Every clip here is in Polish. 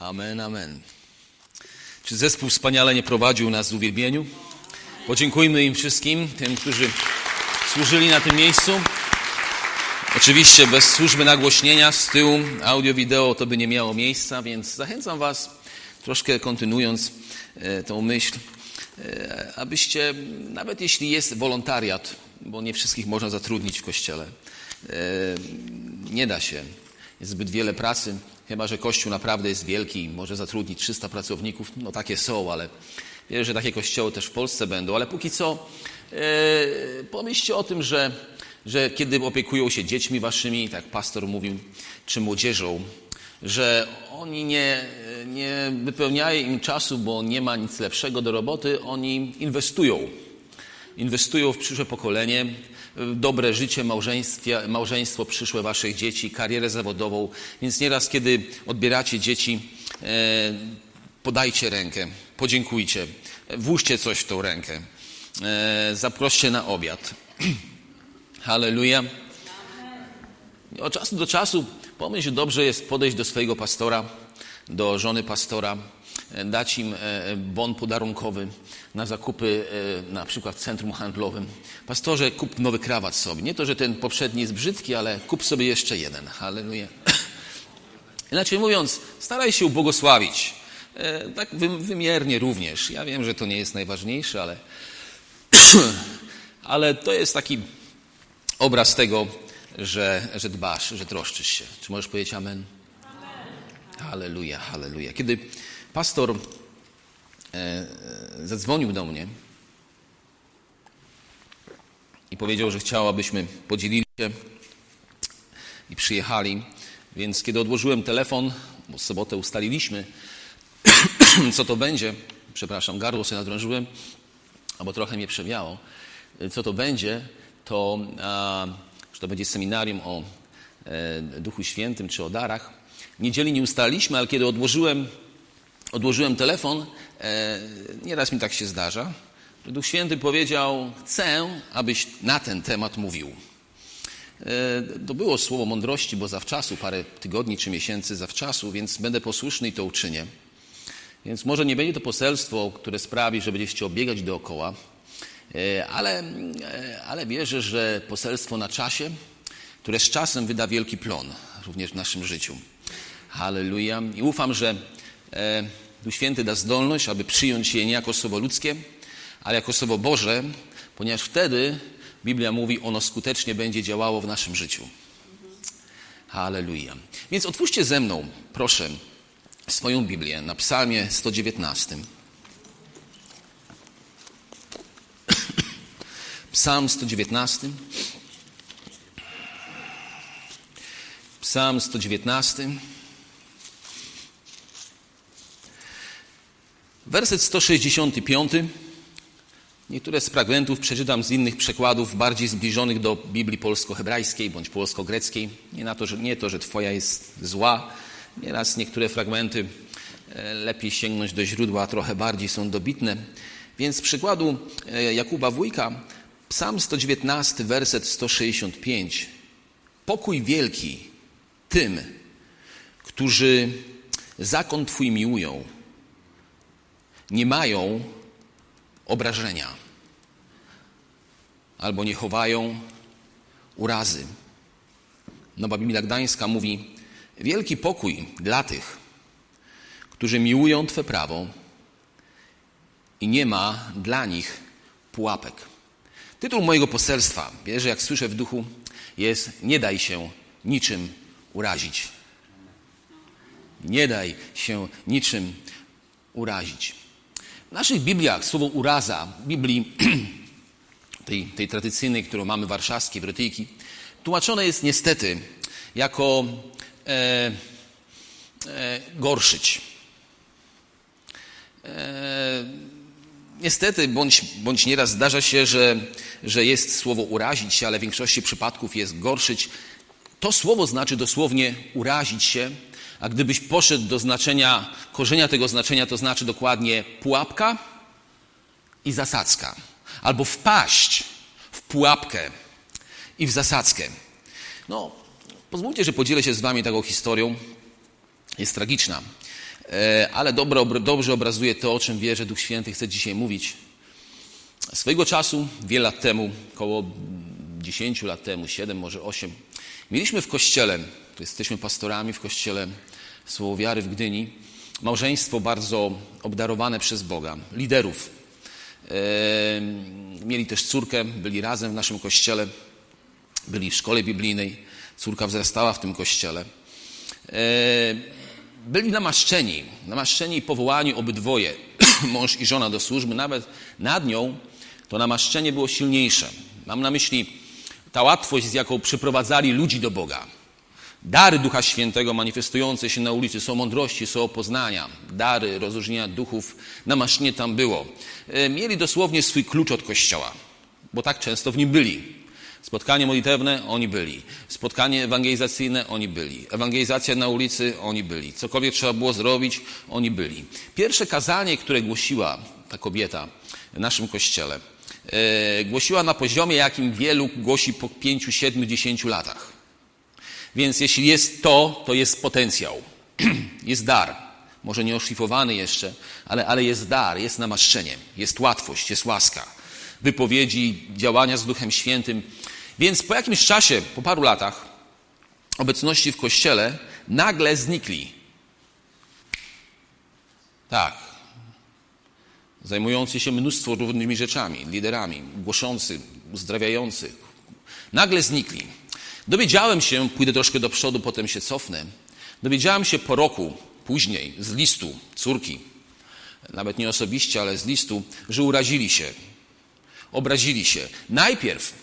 Amen, amen. Czy zespół wspaniale nie prowadził nas w uwielbieniu? Podziękujmy im wszystkim, tym, którzy służyli na tym miejscu. Oczywiście bez służby nagłośnienia z tyłu, audio, wideo to by nie miało miejsca, więc zachęcam Was, troszkę kontynuując e, tą myśl, e, abyście, nawet jeśli jest wolontariat, bo nie wszystkich można zatrudnić w kościele, e, nie da się, jest zbyt wiele pracy, chyba że kościół naprawdę jest wielki i może zatrudnić 300 pracowników, no takie są, ale wierzę, że takie kościoły też w Polsce będą, ale póki co pomyślcie o tym, że że kiedy opiekują się dziećmi waszymi, tak pastor mówił, czy młodzieżą, że oni nie, nie wypełniają im czasu, bo nie ma nic lepszego do roboty, oni inwestują. Inwestują w przyszłe pokolenie, dobre życie, małżeństwo przyszłe waszych dzieci, karierę zawodową. Więc nieraz, kiedy odbieracie dzieci, e, podajcie rękę, podziękujcie, włóżcie coś w tą rękę, e, zaproście na obiad. Halleluja. Od czasu do czasu pomyśl, dobrze jest podejść do swojego pastora, do żony pastora, dać im e, bon podarunkowy na zakupy e, na przykład w centrum handlowym. Pastorze, kup nowy krawat sobie. Nie to, że ten poprzedni jest brzydki, ale kup sobie jeszcze jeden. Halleluja. Inaczej mówiąc, staraj się ubłogosławić. Tak wymiernie również. Ja wiem, że to nie jest najważniejsze, ale, ale to jest taki obraz tego, że, że dbasz, że troszczysz się. Czy możesz powiedzieć amen? Halleluja, halleluja. Kiedy pastor e, zadzwonił do mnie i powiedział, że chciał, abyśmy podzielili się i przyjechali, więc kiedy odłożyłem telefon, bo w sobotę ustaliliśmy, co to będzie, przepraszam, gardło sobie nadrążyłem, albo trochę mnie przewiało, co to będzie, to, że to będzie seminarium o e, Duchu Świętym czy o darach. W niedzieli nie ustaliliśmy, ale kiedy odłożyłem, odłożyłem telefon, e, nieraz mi tak się zdarza, Duch Święty powiedział, chcę, abyś na ten temat mówił. E, to było słowo mądrości, bo zawczasu, parę tygodni czy miesięcy zawczasu, więc będę posłuszny i to uczynię. Więc może nie będzie to poselstwo, które sprawi, że będziecie obiegać dookoła, E, ale, ale wierzę, że poselstwo na czasie, które z czasem wyda wielki plon również w naszym życiu. Halleluja. I ufam, że Duch Święty da zdolność, aby przyjąć je nie jako słowo ludzkie, ale jako słowo Boże, ponieważ wtedy Biblia mówi, ono skutecznie będzie działało w naszym życiu. Halleluja. Więc otwórzcie ze mną, proszę, swoją Biblię na Psalmie 119. Psalm 119. Psalm 119. Werset 165. Niektóre z fragmentów przeczytam z innych przekładów, bardziej zbliżonych do Biblii polsko-hebrajskiej bądź polsko-greckiej. Nie, na to, że, nie to, że Twoja jest zła. Nieraz niektóre fragmenty e, lepiej sięgnąć do źródła, trochę bardziej są dobitne. Więc z przykładu e, Jakuba Wójka Psalm 119, werset 165. Pokój wielki tym, którzy zakon Twój miłują, nie mają obrażenia albo nie chowają urazy. Nowa Biblia Gdańska mówi: Wielki pokój dla tych, którzy miłują Twe prawo i nie ma dla nich pułapek. Tytuł mojego poselstwa, wierzę, jak słyszę w duchu, jest Nie daj się niczym urazić. Nie daj się niczym urazić. W naszych Bibliach słowo uraza, Biblii tej, tej tradycyjnej, którą mamy warszawskiej, brytyjki, tłumaczone jest niestety jako e, e, gorszyć. E, niestety, bądź, bądź nieraz zdarza się, że, że jest słowo urazić się, ale w większości przypadków jest gorszyć. To słowo znaczy dosłownie urazić się, a gdybyś poszedł do znaczenia, korzenia tego znaczenia, to znaczy dokładnie pułapka i zasadzka. Albo wpaść w pułapkę i w zasadzkę. No, pozwólcie, że podzielę się z wami taką historią. jest tragiczna. E, ale dobro, dobrze obrazuje to, o czym wierzę Duch Święty chce dzisiaj mówić. Swojego czasu, wiele lat temu, około 10 lat temu, 7, może 8, mieliśmy w kościele, jesteśmy pastorami w kościele Słowo Wiary w Gdyni, małżeństwo bardzo obdarowane przez Boga, liderów. Mieli też córkę, byli razem w naszym kościele, byli w szkole biblijnej, córka wzrastała w tym kościele. Byli namaszczeni, namaszczeni i powołani obydwoje, mąż i żona do służby, nawet nad nią to namaszczenie było silniejsze. Mam na myśli ta łatwość, z jaką przyprowadzali ludzi do Boga. Dary Ducha Świętego manifestujące się na ulicy są mądrości, są poznania, dary rozróżnienia duchów, namaszczenie tam było. E, mieli dosłownie swój klucz od Kościoła, bo tak często w nim byli. Spotkanie modlitewne, oni byli. Spotkanie ewangelizacyjne, oni byli. Ewangelizacja na ulicy, oni byli. Cokolwiek trzeba było zrobić, oni byli. Pierwsze kazanie, które głosiła ta kobieta w naszym kościele, e, głosiła na poziomie, jakim wielu głosi po pięciu, siedmiu, dziesięciu latach. Więc jeśli jest to, to jest potencjał. jest dar. Może nie oszlifowany jeszcze, ale, ale jest dar, jest namaszczenie, jest łatwość, jest łaska. Wypowiedzi, działania z Duchem Świętym. Więc po jakimś czasie, po paru latach obecności w kościele, nagle znikli. Tak. Zajmujący się mnóstwo różnymi rzeczami, liderami, głoszący, uzdrawiający. Nagle znikli. Dowiedziałem się, pójdę troszkę do przodu, potem się cofnę. Dowiedziałem się po roku później z listu córki, nawet nie osobiście, ale z listu, że urazili się. Obrazili się. Najpierw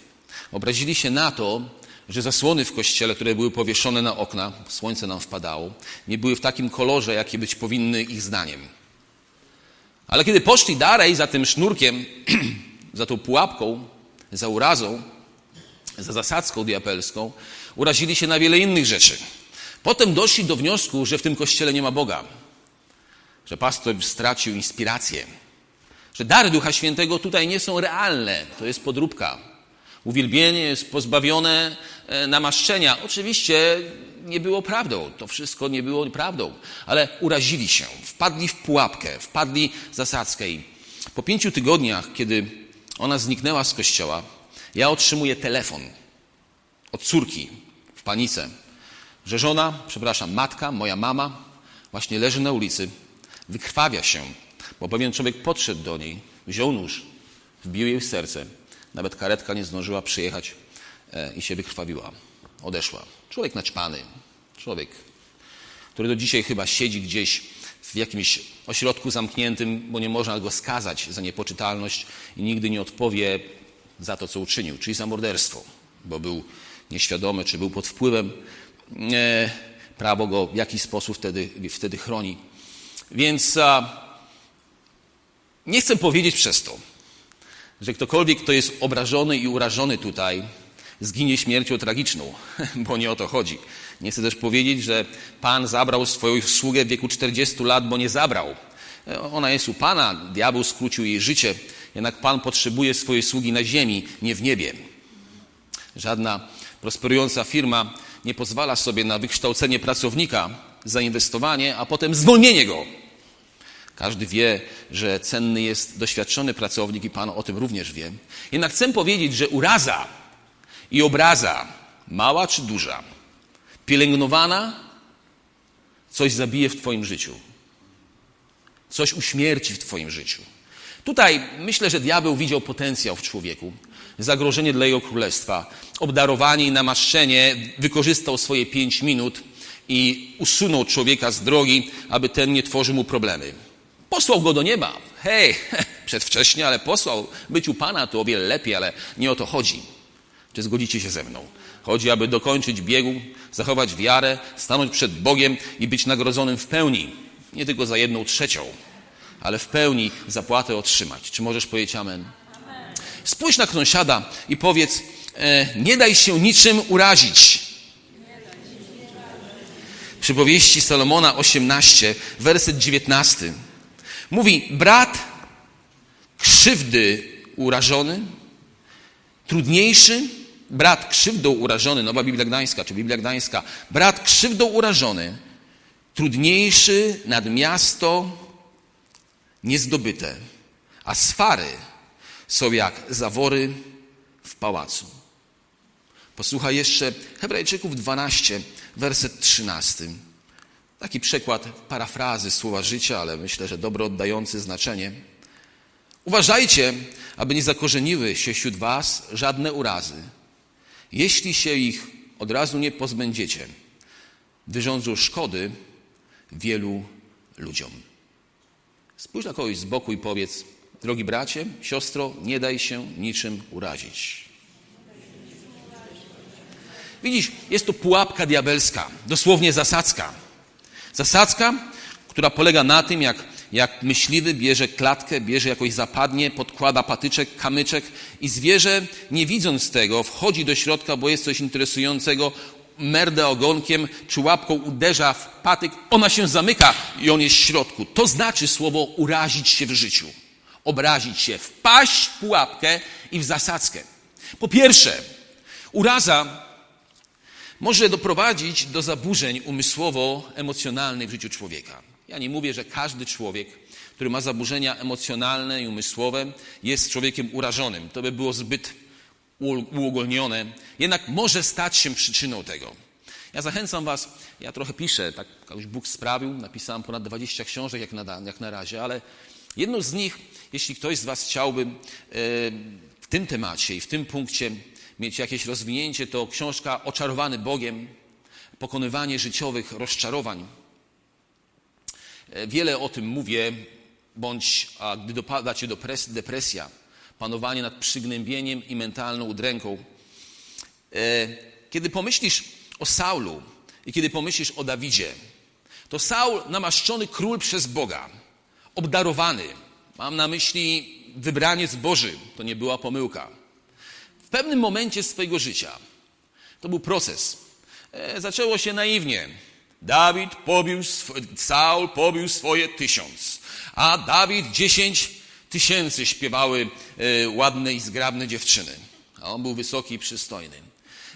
obrazili się na to, że zasłony w kościele, które były powieszone na okna, słońce nam wpadało, nie były w takim kolorze, jakie być powinny ich zdaniem. Ale kiedy poszli dalej za tym sznurkiem, za tą pułapką, za urazą, za zasadzką diapelską, urazili się na wiele innych rzeczy. Potem doszli do wniosku, że w tym kościele nie ma Boga, że pastor stracił inspirację, że dary Ducha Świętego tutaj nie są realne, to jest podróbka. Uwielbienie jest pozbawione e, namaszczenia. Oczywiście nie było prawdą, to wszystko nie było prawdą, ale urazili się, wpadli w pułapkę, wpadli w zasadzkę. I po pięciu tygodniach, kiedy ona zniknęła z kościoła, ja otrzymuję telefon od córki w panice, że żona, przepraszam, matka, moja mama, właśnie leży na ulicy, wykrwawia się, bo pewien człowiek podszedł do niej, wziął nóż, wbił jej w serce. Nawet karetka nie zdążyła przyjechać e, i się wykrwawiła. Odeszła. Człowiek naćpany, człowiek, który do dzisiaj chyba siedzi gdzieś w jakimś ośrodku zamkniętym, bo nie można go skazać za niepoczytalność i nigdy nie odpowie za to, co uczynił, czyli za morderstwo, bo był nieświadomy, czy był pod wpływem. E, prawo go w jakiś sposób wtedy, wtedy chroni. Więc a, nie chcę powiedzieć przez to, że ktokolwiek, kto jest obrażony i urażony tutaj, zginie śmiercią tragiczną, bo nie o to chodzi. Nie chcę też powiedzieć, że Pan zabrał swoją sługę w wieku 40 lat, bo nie zabrał. E, ona jest u Pana, diabeł skrócił jej życie, jednak Pan potrzebuje swojej sługi na ziemi, nie w niebie. Żadna prosperująca firma nie pozwala sobie na wykształcenie pracownika, zainwestowanie, a potem zwolnienie go. Każdy wie, że cenny jest doświadczony pracownik i Pan o tym również wie. Jednak chcę powiedzieć, że uraza i obraza, mała czy duża, pielęgnowana, coś zabije w Twoim życiu. Coś uśmierci w Twoim życiu. Tutaj myślę, że diabeł widział potencjał w człowieku, zagrożenie dla jego królestwa, obdarowanie i namaszczenie, wykorzystał swoje pięć minut i usunął człowieka z drogi, aby ten nie tworzył mu problemy. Posłał go do nieba. Hej, przedwcześnie, ale posłał. Być u Pana to o wiele lepiej, ale nie o to chodzi. Czy zgodzicie się ze mną? Chodzi, aby dokończyć biegu, zachować wiarę, stanąć przed Bogiem i być nagrodzonym w pełni. Nie tylko za jedną trzecią, ale w pełni zapłatę otrzymać. Czy możesz powiedzieć amen? Spójrz na sąsiada i powiedz, e, nie daj się niczym urazić. Przypowieści Salomona 18, werset 19. Mówi, brat krzywdy urażony, trudniejszy, brat krzywdą urażony, Nowa Biblia Gdańska, czy Biblia Gdańska, brat krzywdą urażony, trudniejszy nad miasto niezdobyte, a swary są jak zawory w pałacu. Posłuchaj jeszcze Hebrajczyków 12, werset 13. Taki przekład parafrazy słowa życia, ale myślę, że dobro oddający znaczenie. Uważajcie, aby nie zakorzeniły się wśród was żadne urazy. Jeśli się ich od razu nie pozbędziecie, wyrządzą szkody wielu ludziom. Spójrz na kogoś z boku i powiedz, drogi bracie, siostro, nie daj się niczym urazić. Widzisz, jest to pułapka diabelska, dosłownie zasadzka. Zasadzka, która polega na tym, jak, jak myśliwy bierze klatkę, bierze jakoś zapadnie, podkłada patyczek, kamyczek i zwierzę, nie widząc tego, wchodzi do środka, bo jest coś interesującego, merdę ogonkiem czy łapką uderza w patyk, ona się zamyka i on jest w środku. To znaczy słowo urazić się w życiu. Obrazić się, wpaść w pułapkę i w zasadzkę. Po pierwsze, uraza może doprowadzić do zaburzeń umysłowo-emocjonalnych w życiu człowieka. Ja nie mówię, że każdy człowiek, który ma zaburzenia emocjonalne i umysłowe, jest człowiekiem urażonym. To by było zbyt uogólnione, jednak może stać się przyczyną tego. Ja zachęcam Was, ja trochę piszę, tak jakoś Bóg sprawił, napisałem ponad 20 książek jak na, jak na razie, ale jedną z nich, jeśli ktoś z Was chciałby e, w tym temacie i w tym punkcie mieć jakieś rozwinięcie, to książka Oczarowany Bogiem, pokonywanie życiowych rozczarowań. E, wiele o tym mówię, bądź a gdy dopada Cię depresja, panowanie nad przygnębieniem i mentalną udręką. E, kiedy pomyślisz o Saulu i kiedy pomyślisz o Dawidzie, to Saul namaszczony król przez Boga, obdarowany, mam na myśli wybraniec Boży, to nie była pomyłka. W pewnym momencie swojego życia, to był proces, e, zaczęło się naiwnie. Dawid pobił, Saul pobił swoje tysiąc, a Dawid dziesięć tysięcy śpiewały e, ładne i zgrabne dziewczyny. A on był wysoki i przystojny.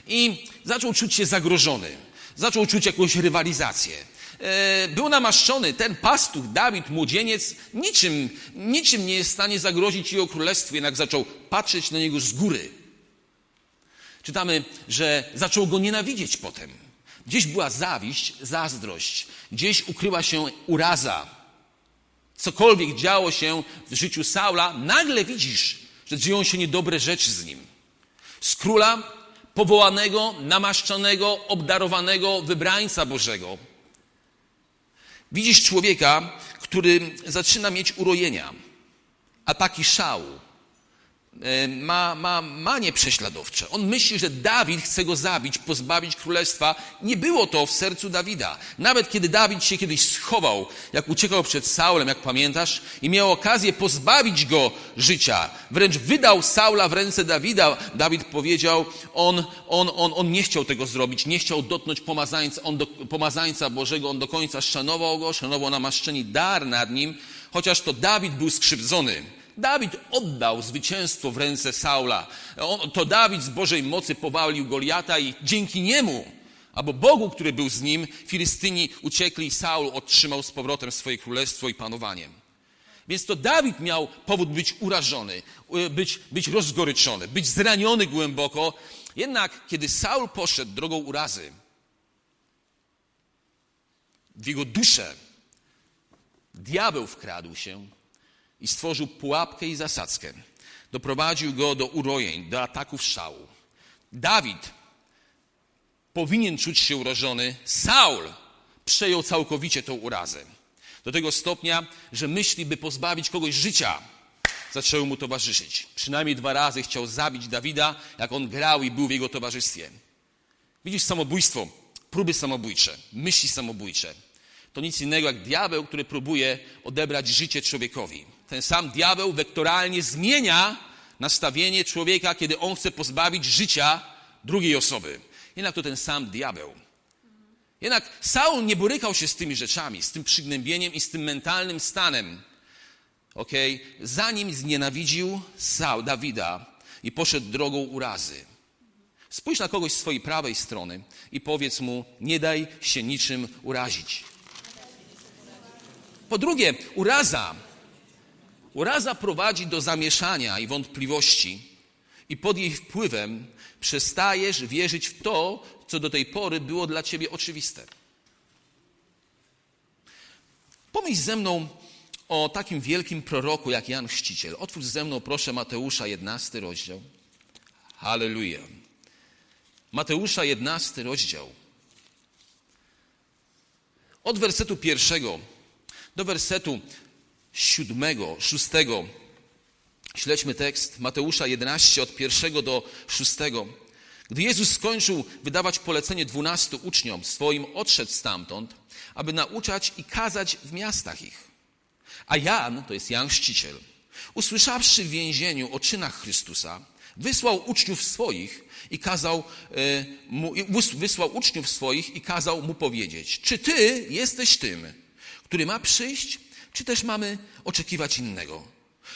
I zaczął czuć się zagrożony. Zaczął czuć jakąś rywalizację. E, był namaszczony, ten pastuch, Dawid, młodzieniec, niczym, niczym nie jest w stanie zagrozić jego królestwu, jednak zaczął patrzeć na niego z góry. Czytamy, że zaczął go nienawidzieć potem. Gdzieś była zawiść, zazdrość, gdzieś ukryła się uraza, cokolwiek działo się w życiu Saula, nagle widzisz, że dzieją się niedobre rzeczy z nim. Z króla powołanego, namaszczonego, obdarowanego wybrańca Bożego. Widzisz człowieka, który zaczyna mieć urojenia, ataki szału, ma, ma manie prześladowcze. On myśli, że Dawid chce go zabić, pozbawić królestwa. Nie było to w sercu Dawida. Nawet kiedy Dawid się kiedyś schował, jak uciekał przed Saulem, jak pamiętasz, i miał okazję pozbawić go życia, wręcz wydał Saula w ręce Dawida, Dawid powiedział, on, on, on, on nie chciał tego zrobić, nie chciał dotknąć pomazańca, on do, pomazańca Bożego, on do końca szanował go, szanował namaszczeni dar nad nim, chociaż to Dawid był skrzywdzony. Dawid oddał zwycięstwo w ręce Saula. To Dawid z Bożej mocy powalił Goliata i dzięki niemu, albo Bogu, który był z nim, Filistyni uciekli i Saul otrzymał z powrotem swoje królestwo i panowanie. Więc to Dawid miał powód być urażony, być, być rozgoryczony, być zraniony głęboko. Jednak kiedy Saul poszedł drogą urazy, w jego duszę diabeł wkradł się i stworzył pułapkę i zasadzkę. Doprowadził go do urojeń, do ataków szału. Dawid powinien czuć się urażony. Saul przejął całkowicie tą urazę. Do tego stopnia, że myśli, by pozbawić kogoś życia, zaczęły mu towarzyszyć. Przynajmniej dwa razy chciał zabić Dawida, jak on grał i był w jego towarzystwie. Widzisz samobójstwo, próby samobójcze, myśli samobójcze. To nic innego jak diabeł, który próbuje odebrać życie człowiekowi ten sam diabeł wektoralnie zmienia nastawienie człowieka, kiedy on chce pozbawić życia drugiej osoby. Jednak to ten sam diabeł. Jednak Saul nie borykał się z tymi rzeczami, z tym przygnębieniem i z tym mentalnym stanem. Okay? Zanim znienawidził Saul, Dawida i poszedł drogą urazy. Spójrz na kogoś z swojej prawej strony i powiedz mu, nie daj się niczym urazić. Po drugie, uraza. Uraza prowadzi do zamieszania i wątpliwości, i pod jej wpływem przestajesz wierzyć w to, co do tej pory było dla ciebie oczywiste. Pomyśl ze mną o takim wielkim proroku jak Jan Chrzciciel. Otwórz ze mną, proszę, Mateusza, 11 rozdział. Halleluja. Mateusza, 11 rozdział. Od wersetu pierwszego do wersetu siódmego, szóstego. Śledźmy tekst Mateusza 11 od pierwszego do szóstego. Gdy Jezus skończył wydawać polecenie dwunastu uczniom swoim, odszedł stamtąd, aby nauczać i kazać w miastach ich. A Jan, to jest Jan Chrzciciel, usłyszawszy w więzieniu o czynach Chrystusa, wysłał uczniów swoich i kazał e, mu, wysłał uczniów swoich i kazał mu powiedzieć, czy ty jesteś tym, który ma przyjść, czy też mamy oczekiwać innego?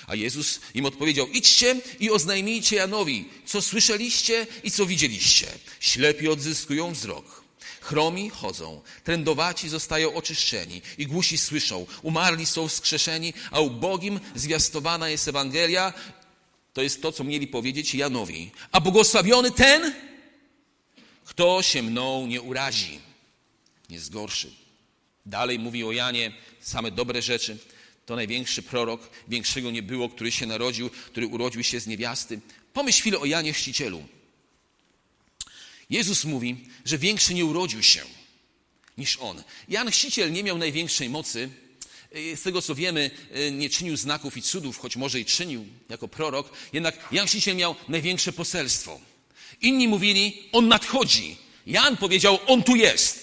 A Jezus im odpowiedział: Idźcie i oznajmijcie Janowi, co słyszeliście i co widzieliście. Ślepi odzyskują wzrok, chromi chodzą, trędowaci zostają oczyszczeni i głusi słyszą, umarli są wskrzeszeni, a ubogim zwiastowana jest Ewangelia. To jest to, co mieli powiedzieć Janowi. A błogosławiony ten, kto się mną nie urazi, nie zgorszy. Dalej mówi o Janie same dobre rzeczy. To największy prorok, większego nie było, który się narodził, który urodził się z niewiasty. Pomyśl chwilę o Janie Chrzcicielu. Jezus mówi, że większy nie urodził się niż on. Jan Chrzciciel nie miał największej mocy. Z tego co wiemy, nie czynił znaków i cudów, choć może i czynił jako prorok. Jednak Jan Chrzciciel miał największe poselstwo. Inni mówili, on nadchodzi. Jan powiedział, on tu jest.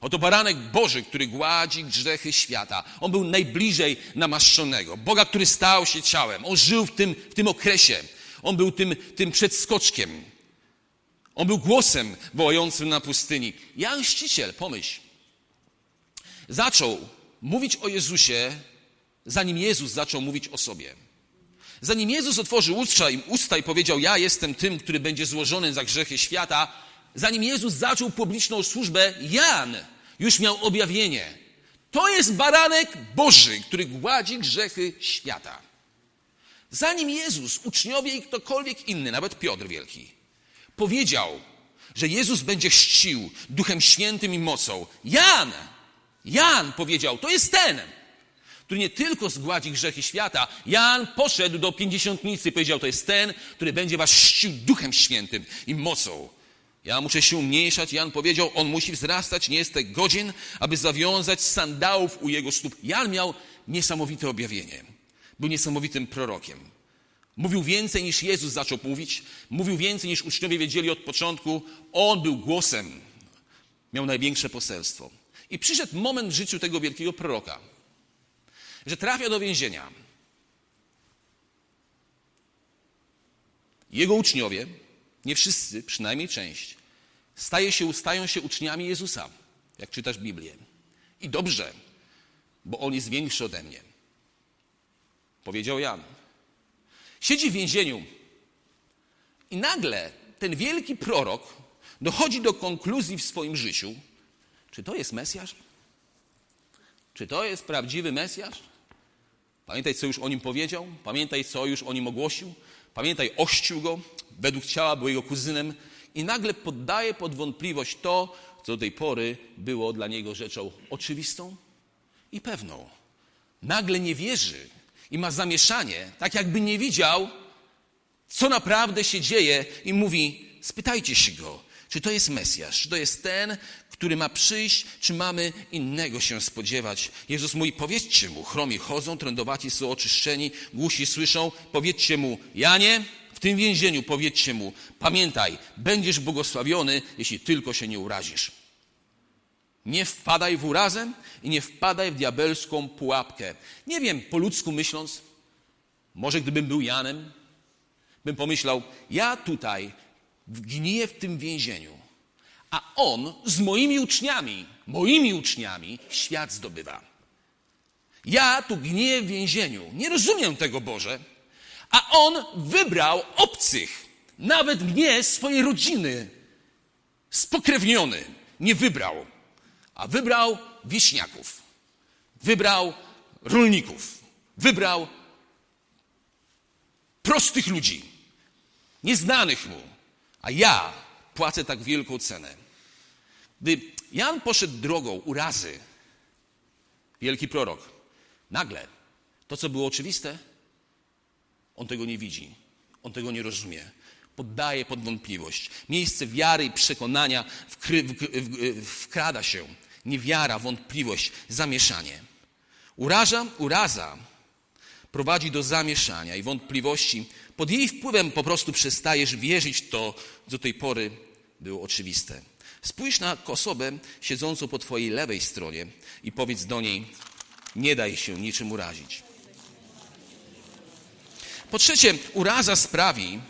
Oto baranek Boży, który gładzi grzechy świata. On był najbliżej namaszczonego. Boga, który stał się ciałem. On żył w tym, w tym okresie. On był tym, tym przedskoczkiem. On był głosem wołającym na pustyni. Jan pomyśl, zaczął mówić o Jezusie, zanim Jezus zaczął mówić o sobie. Zanim Jezus otworzył usta i, usta i powiedział, ja jestem tym, który będzie złożony za grzechy świata, zanim Jezus zaczął publiczną służbę, Jan już miał objawienie. To jest baranek Boży, który gładzi grzechy świata. Zanim Jezus, uczniowie i ktokolwiek inny, nawet Piotr Wielki, powiedział, że Jezus będzie chrzcił Duchem Świętym i mocą, Jan, Jan powiedział, to jest ten, który nie tylko zgładzi grzechy świata. Jan poszedł do pięćdziesiątnicy i powiedział, to jest ten, który będzie was chrzcił Duchem Świętym i mocą. Ja muszę się umniejszać. Jan powiedział, on musi wzrastać, nie jestem godzien, aby zawiązać sandałów u jego stóp. Jan miał niesamowite objawienie. Był niesamowitym prorokiem. Mówił więcej niż Jezus zaczął mówić. Mówił więcej niż uczniowie wiedzieli od początku. On był głosem. Miał największe poselstwo. I przyszedł moment w życiu tego wielkiego proroka, że trafia do więzienia. Jego uczniowie nie wszyscy, przynajmniej część, staje się, stają się uczniami Jezusa, jak czytasz Biblię. I dobrze, bo On jest większy ode mnie. Powiedział Jan. Siedzi w więzieniu i nagle ten wielki prorok dochodzi do konkluzji w swoim życiu, czy to jest Mesjasz? Czy to jest prawdziwy Mesjasz? Pamiętaj, co już o nim powiedział, pamiętaj, co już o nim ogłosił, pamiętaj, ościł go, według ciała był jego kuzynem i nagle poddaje pod wątpliwość to, co do tej pory było dla niego rzeczą oczywistą i pewną. Nagle nie wierzy i ma zamieszanie, tak jakby nie widział, co naprawdę się dzieje i mówi, spytajcie się go, czy to jest Mesjasz, czy to jest ten, który ma przyjść, czy mamy innego się spodziewać. Jezus mówi, powiedzcie mu, chromi chodzą, trędowaci są oczyszczeni, głusi słyszą, powiedzcie mu, Janie, w tym więzieniu powiedzcie mu: Pamiętaj, będziesz błogosławiony, jeśli tylko się nie urazisz. Nie wpadaj w urazę i nie wpadaj w diabelską pułapkę. Nie wiem, po ludzku myśląc, może gdybym był Janem, bym pomyślał: Ja tutaj gniję w tym więzieniu, a on z moimi uczniami, moimi uczniami świat zdobywa. Ja tu gniję w więzieniu. Nie rozumiem tego, Boże. A on wybrał obcych, nawet mnie, swojej rodziny, spokrewniony. Nie wybrał, a wybrał wieśniaków. Wybrał rolników. Wybrał prostych ludzi, nieznanych mu, a ja płacę tak wielką cenę. Gdy Jan poszedł drogą urazy, wielki prorok, nagle to, co było oczywiste, on tego nie widzi, on tego nie rozumie. Poddaje pod wątpliwość. Miejsce wiary i przekonania wkry, w, w, wkrada się. Niewiara, wątpliwość, zamieszanie. Uraża, uraza prowadzi do zamieszania i wątpliwości. Pod jej wpływem po prostu przestajesz wierzyć w to, co do tej pory było oczywiste. Spójrz na osobę siedzącą po twojej lewej stronie i powiedz do niej: Nie daj się niczym urazić. Po trzecie, uraza sprawi,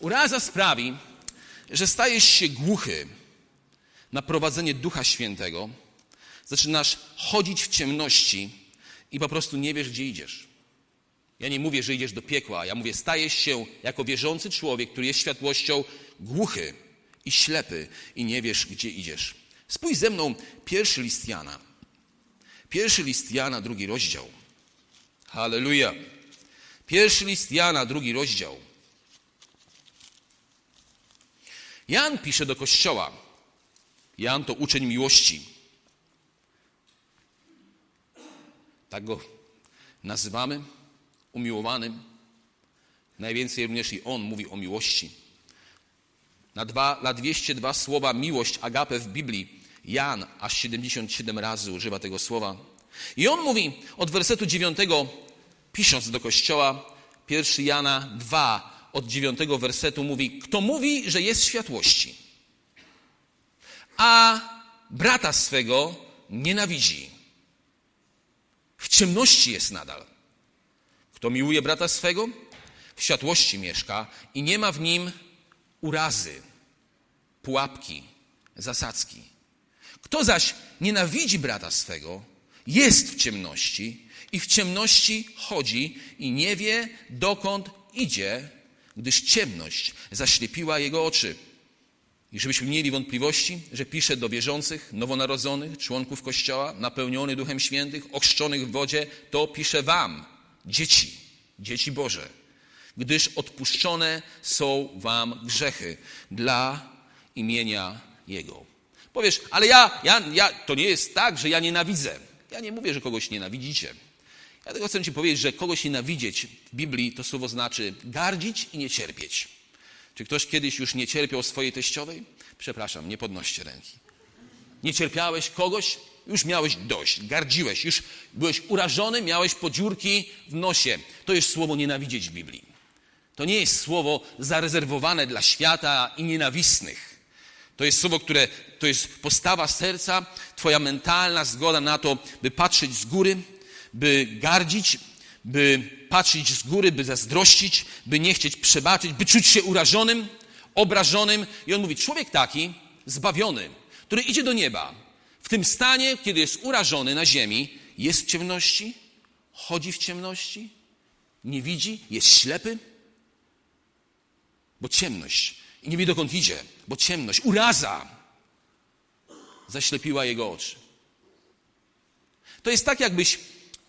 uraza sprawi, że stajesz się głuchy na prowadzenie Ducha Świętego, zaczynasz chodzić w ciemności i po prostu nie wiesz, gdzie idziesz. Ja nie mówię, że idziesz do piekła, ja mówię, stajesz się jako wierzący człowiek, który jest światłością, głuchy i ślepy i nie wiesz, gdzie idziesz. Spójrz ze mną pierwszy list Jana. Pierwszy list Jana, drugi rozdział. Halleluja. Pierwszy list Jana, drugi rozdział. Jan pisze do kościoła. Jan to uczeń miłości. Tak go nazywamy, umiłowanym. Najwięcej również i on mówi o miłości. Na, dwa, na 202 słowa miłość, agape w Biblii, Jan aż 77 razy używa tego słowa. I on mówi od wersetu 9 pisząc do kościoła, 1 Jana 2 od 9 wersetu mówi, kto mówi, że jest światłości, a brata swego nienawidzi. W ciemności jest nadal. Kto miłuje brata swego, w światłości mieszka i nie ma w nim urazy, pułapki, zasadzki. Kto zaś nienawidzi brata swego, jest w ciemności i w ciemności chodzi i nie wie, dokąd idzie, gdyż ciemność zaślepiła jego oczy. I żebyśmy mieli wątpliwości, że pisze do wierzących, nowonarodzonych, członków Kościoła, napełnionych Duchem Świętych, ochrzczonych w wodzie, to pisze wam, dzieci, dzieci Boże, gdyż odpuszczone są wam grzechy dla imienia Jego. Powiesz, ale ja, ja, ja, to nie jest tak, że ja nienawidzę. Ja nie mówię, że kogoś nienawidzicie. Ja tylko chcę Ci powiedzieć, że kogoś nienawidzieć w Biblii to słowo znaczy gardzić i nie cierpieć. Czy ktoś kiedyś już nie cierpiał swojej teściowej? Przepraszam, nie podnoście ręki. Nie cierpiałeś kogoś? Już miałeś dość, gardziłeś, już byłeś urażony, miałeś podziurki w nosie. To jest słowo nienawidzieć w Biblii. To nie jest słowo zarezerwowane dla świata i nienawistnych. To jest słowo, które to jest postawa serca, Twoja mentalna zgoda na to, by patrzeć z góry, by gardzić, by patrzeć z góry, by zazdrościć, by nie chcieć przebaczyć, by czuć się urażonym, obrażonym. I on mówi, człowiek taki, zbawiony, który idzie do nieba, w tym stanie, kiedy jest urażony na ziemi, jest w ciemności, chodzi w ciemności, nie widzi, jest ślepy, bo ciemność i nie wie dokąd idzie, bo ciemność, uraza zaślepiła jego oczy. To jest tak, jakbyś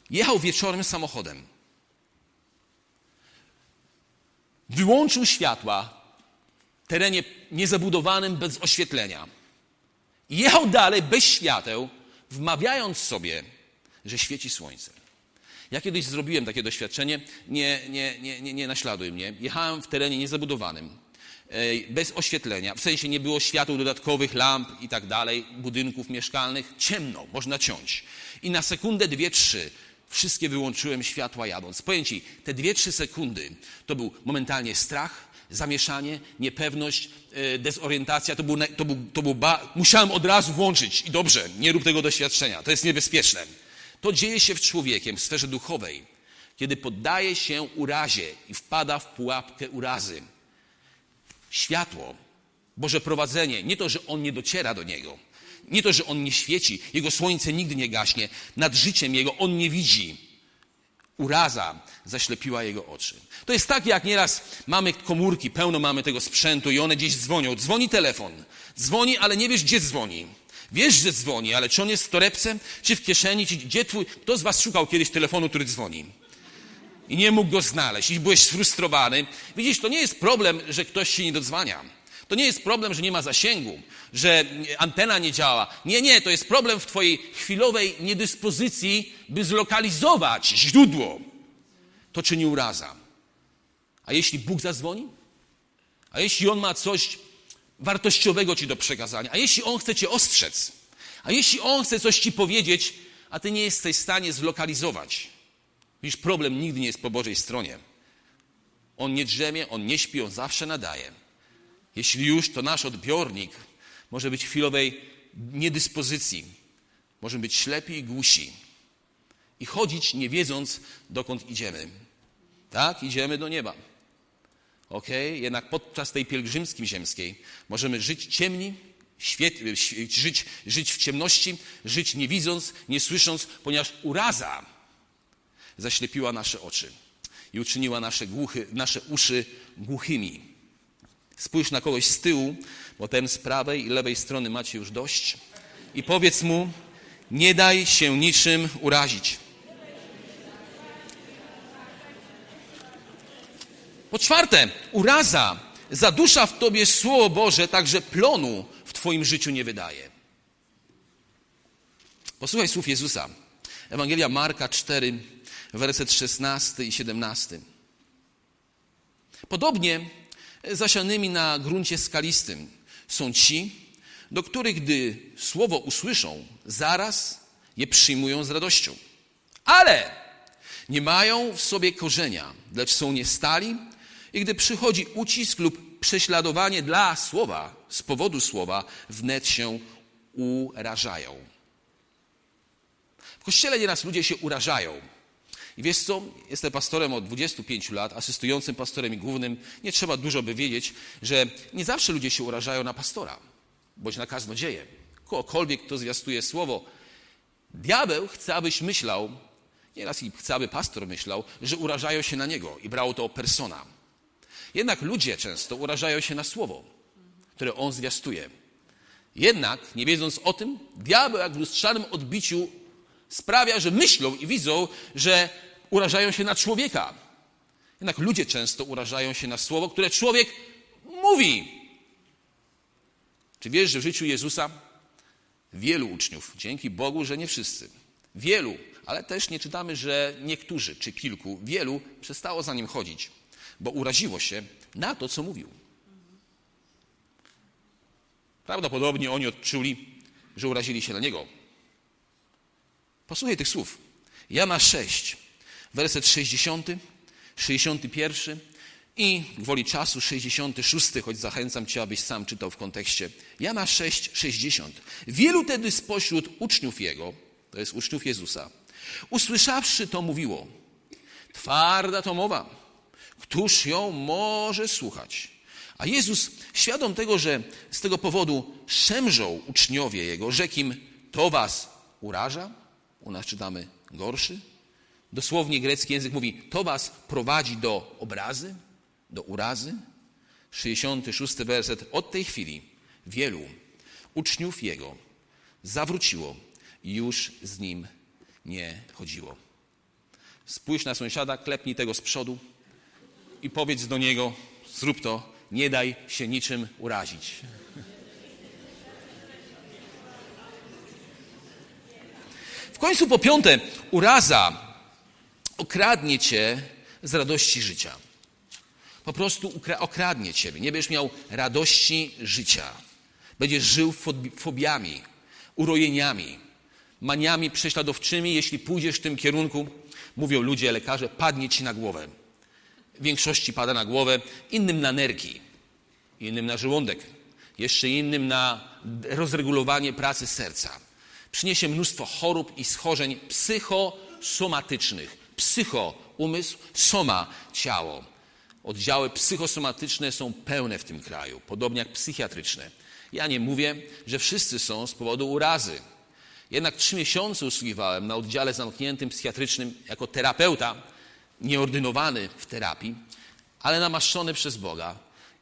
jechał wieczorem samochodem. Wyłączył światła w terenie niezabudowanym, bez oświetlenia. Jechał dalej bez świateł, wmawiając sobie, że świeci słońce. Ja kiedyś zrobiłem takie doświadczenie, nie, nie, nie, nie, nie naśladuj mnie. Jechałem w terenie niezabudowanym, bez oświetlenia, w sensie nie było świateł dodatkowych, lamp i tak dalej, budynków mieszkalnych, ciemno, można ciąć. I na sekundę, dwie, trzy wszystkie wyłączyłem światła jadąc. Powiem Ci, te dwie, trzy sekundy to był momentalnie strach, zamieszanie, niepewność, e, dezorientacja. To był, to był, to był ba... Musiałem od razu włączyć i dobrze, nie rób tego doświadczenia, to jest niebezpieczne. To dzieje się w człowiekiem, w sferze duchowej, kiedy poddaje się urazie i wpada w pułapkę urazy. Światło, Boże prowadzenie, nie to, że on nie dociera do niego, nie to, że on nie świeci, jego słońce nigdy nie gaśnie, nad życiem jego on nie widzi. Uraza zaślepiła jego oczy. To jest tak, jak nieraz mamy komórki, pełno mamy tego sprzętu i one gdzieś dzwonią. Dzwoni telefon, dzwoni, ale nie wiesz, gdzie dzwoni. Wiesz, że dzwoni, ale czy on jest w torebce, czy w kieszeni, czy gdzie twój... Kto z was szukał kiedyś telefonu, który dzwoni? I nie mógł go znaleźć i byłeś sfrustrowany. Widzisz, to nie jest problem, że ktoś się nie dodzwania. To nie jest problem, że nie ma zasięgu, że antena nie działa. Nie, nie, to jest problem w twojej chwilowej niedyspozycji, by zlokalizować źródło. To czyni uraza. A jeśli Bóg zadzwoni? A jeśli On ma coś wartościowego ci do przekazania, a jeśli on chce cię ostrzec, a jeśli on chce coś ci powiedzieć, a ty nie jesteś w stanie zlokalizować. Widzisz, problem nigdy nie jest po Bożej stronie. On nie drzemie, on nie śpi, on zawsze nadaje. Jeśli już, to nasz odbiornik może być chwilowej niedyspozycji. Możemy być ślepi i głusi. I chodzić nie wiedząc, dokąd idziemy. Tak, idziemy do nieba. Ok? Jednak podczas tej pielgrzymskiej ziemskiej możemy żyć ciemni, świet, żyć, żyć w ciemności, żyć nie widząc, nie słysząc, ponieważ uraza zaślepiła nasze oczy i uczyniła nasze, głuchy, nasze uszy głuchymi. Spójrz na kogoś z tyłu, bo ten z prawej i lewej strony macie już dość i powiedz mu, nie daj się niczym urazić. Po czwarte, uraza zadusza w tobie Słowo Boże, także plonu w twoim życiu nie wydaje. Posłuchaj słów Jezusa. Ewangelia Marka 4, werset 16 i 17. Podobnie zasianymi na gruncie skalistym są ci, do których gdy słowo usłyszą, zaraz je przyjmują z radością. Ale nie mają w sobie korzenia, lecz są niestali i gdy przychodzi ucisk lub prześladowanie dla słowa, z powodu słowa, wnet się urażają. W kościele nieraz ludzie się urażają. I wiesz co? Jestem pastorem od 25 lat, asystującym pastorem i głównym. Nie trzeba dużo by wiedzieć, że nie zawsze ludzie się urażają na pastora, bądź na kaznodzieję. Kogokolwiek, kto zwiastuje słowo. Diabeł chce, abyś myślał, nieraz i chce, aby pastor myślał, że urażają się na niego i brał to persona. Jednak ludzie często urażają się na słowo, które on zwiastuje. Jednak, nie wiedząc o tym, diabeł jak w lustrzanym odbiciu sprawia, że myślą i widzą, że urażają się na człowieka. Jednak ludzie często urażają się na słowo, które człowiek mówi. Czy wiesz, że w życiu Jezusa wielu uczniów, dzięki Bogu, że nie wszyscy, wielu, ale też nie czytamy, że niektórzy czy kilku, wielu przestało za nim chodzić bo uraziło się na to, co mówił. Prawdopodobnie oni odczuli, że urazili się na niego. Posłuchaj tych słów. Jana 6, werset 60, 61 i gwoli czasu 66, choć zachęcam Cię, abyś sam czytał w kontekście. Jana 6, 60. Wielu tedy spośród uczniów Jego, to jest uczniów Jezusa, usłyszawszy to mówiło, twarda to mowa, Któż ją może słuchać? A Jezus, świadom tego, że z tego powodu szemrzą uczniowie Jego, rzekł im, to was uraża? U nas czytamy gorszy. Dosłownie grecki język mówi, to was prowadzi do obrazy, do urazy. 66 werset. Od tej chwili wielu uczniów Jego zawróciło i już z Nim nie chodziło. Spójrz na sąsiada, klepnij tego z przodu i powiedz do niego: zrób to, nie daj się niczym urazić. W końcu po piąte, uraza okradnie cię z radości życia. Po prostu okradnie ciebie. Nie będziesz miał radości życia. Będziesz żył fobiami, urojeniami, maniami prześladowczymi. Jeśli pójdziesz w tym kierunku, mówią ludzie, lekarze, padnie ci na głowę większości pada na głowę, innym na nerki, innym na żołądek, jeszcze innym na rozregulowanie pracy serca. Przyniesie mnóstwo chorób i schorzeń psychosomatycznych. Psycho umysł, soma ciało. Oddziały psychosomatyczne są pełne w tym kraju, podobnie jak psychiatryczne. Ja nie mówię, że wszyscy są z powodu urazy. Jednak trzy miesiące usługiwałem na oddziale zamkniętym psychiatrycznym jako terapeuta nieordynowany w terapii, ale namaszczony przez Boga.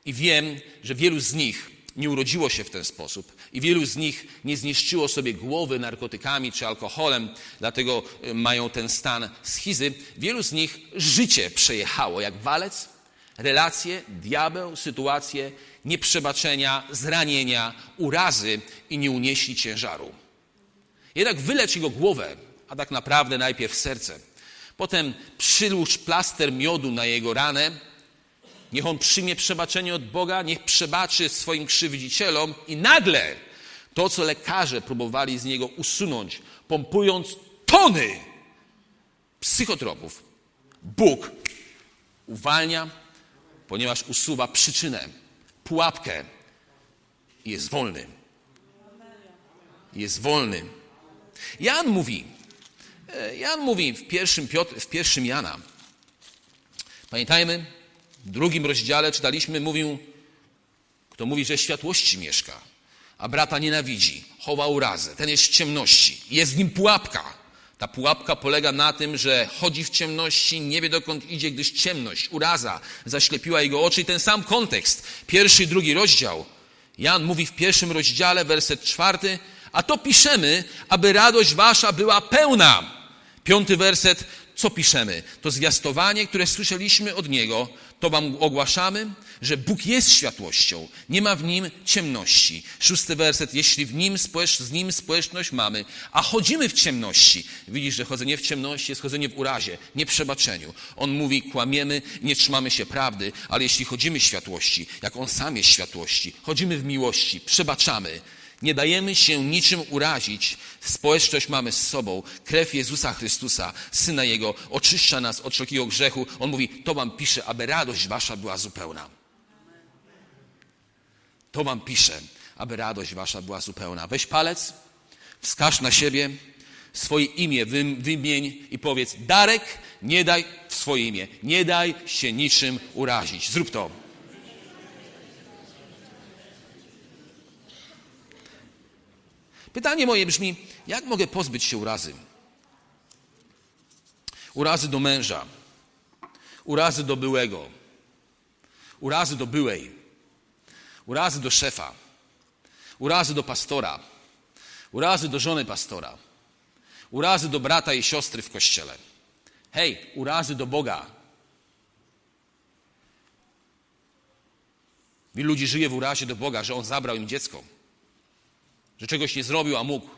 I wiem, że wielu z nich nie urodziło się w ten sposób i wielu z nich nie zniszczyło sobie głowy narkotykami czy alkoholem, dlatego y, mają ten stan schizy. Wielu z nich życie przejechało jak walec, relacje, diabeł, sytuacje nieprzebaczenia, zranienia, urazy i nie unieśli ciężaru. Jednak wylecz jego głowę, a tak naprawdę najpierw serce. Potem przylóż plaster miodu na jego ranę. Niech on przyjmie przebaczenie od Boga, niech przebaczy swoim krzywdzicielom i nagle to, co lekarze próbowali z niego usunąć, pompując tony psychotropów, Bóg uwalnia, ponieważ usuwa przyczynę, pułapkę i jest wolny. Jest wolny. Jan mówi, e, Jan mówi w pierwszym, Piotr, w pierwszym Jana. Pamiętajmy, w drugim rozdziale czytaliśmy, mówił, kto mówi, że światłości mieszka, a brata nienawidzi, chowa urazę, ten jest w ciemności, jest w nim pułapka. Ta pułapka polega na tym, że chodzi w ciemności, nie wie dokąd idzie, gdyż ciemność, uraza zaślepiła jego oczy. I ten sam kontekst, pierwszy i drugi rozdział. Jan mówi w pierwszym rozdziale, werset czwarty, a to piszemy, aby radość wasza była pełna. Piąty werset, co piszemy? To zwiastowanie, które słyszeliśmy od Niego, to wam ogłaszamy, że Bóg jest światłością, nie ma w Nim ciemności. Szósty werset, jeśli w nim z Nim społeczność mamy, a chodzimy w ciemności. Widzisz, że chodzenie w ciemności jest chodzenie w urazie, nie przebaczeniu. On mówi, kłamiemy, nie trzymamy się prawdy, ale jeśli chodzimy w światłości, jak On sam jest światłości, chodzimy w miłości, przebaczamy, nie dajemy się niczym urazić. Społeczność mamy z sobą. Krew Jezusa Chrystusa, Syna Jego, oczyszcza nas od wszelkiego grzechu. On mówi, to wam pisze, aby radość wasza była zupełna. To wam pisze, aby radość wasza była zupełna. Weź palec, wskaż na siebie, swoje imię wymień i powiedz, Darek, nie daj swoje imię, nie daj się niczym urazić. Zrób to. Pytanie moje brzmi, jak mogę pozbyć się urazy? Urazy do męża, urazy do byłego, urazy do byłej, urazy do szefa, urazy do pastora, urazy do żony pastora, urazy do brata i siostry w kościele. Hej, urazy do Boga. Wielu ludzi żyje w urazie do Boga, że On zabrał im dziecko że czegoś nie zrobił, a mógł,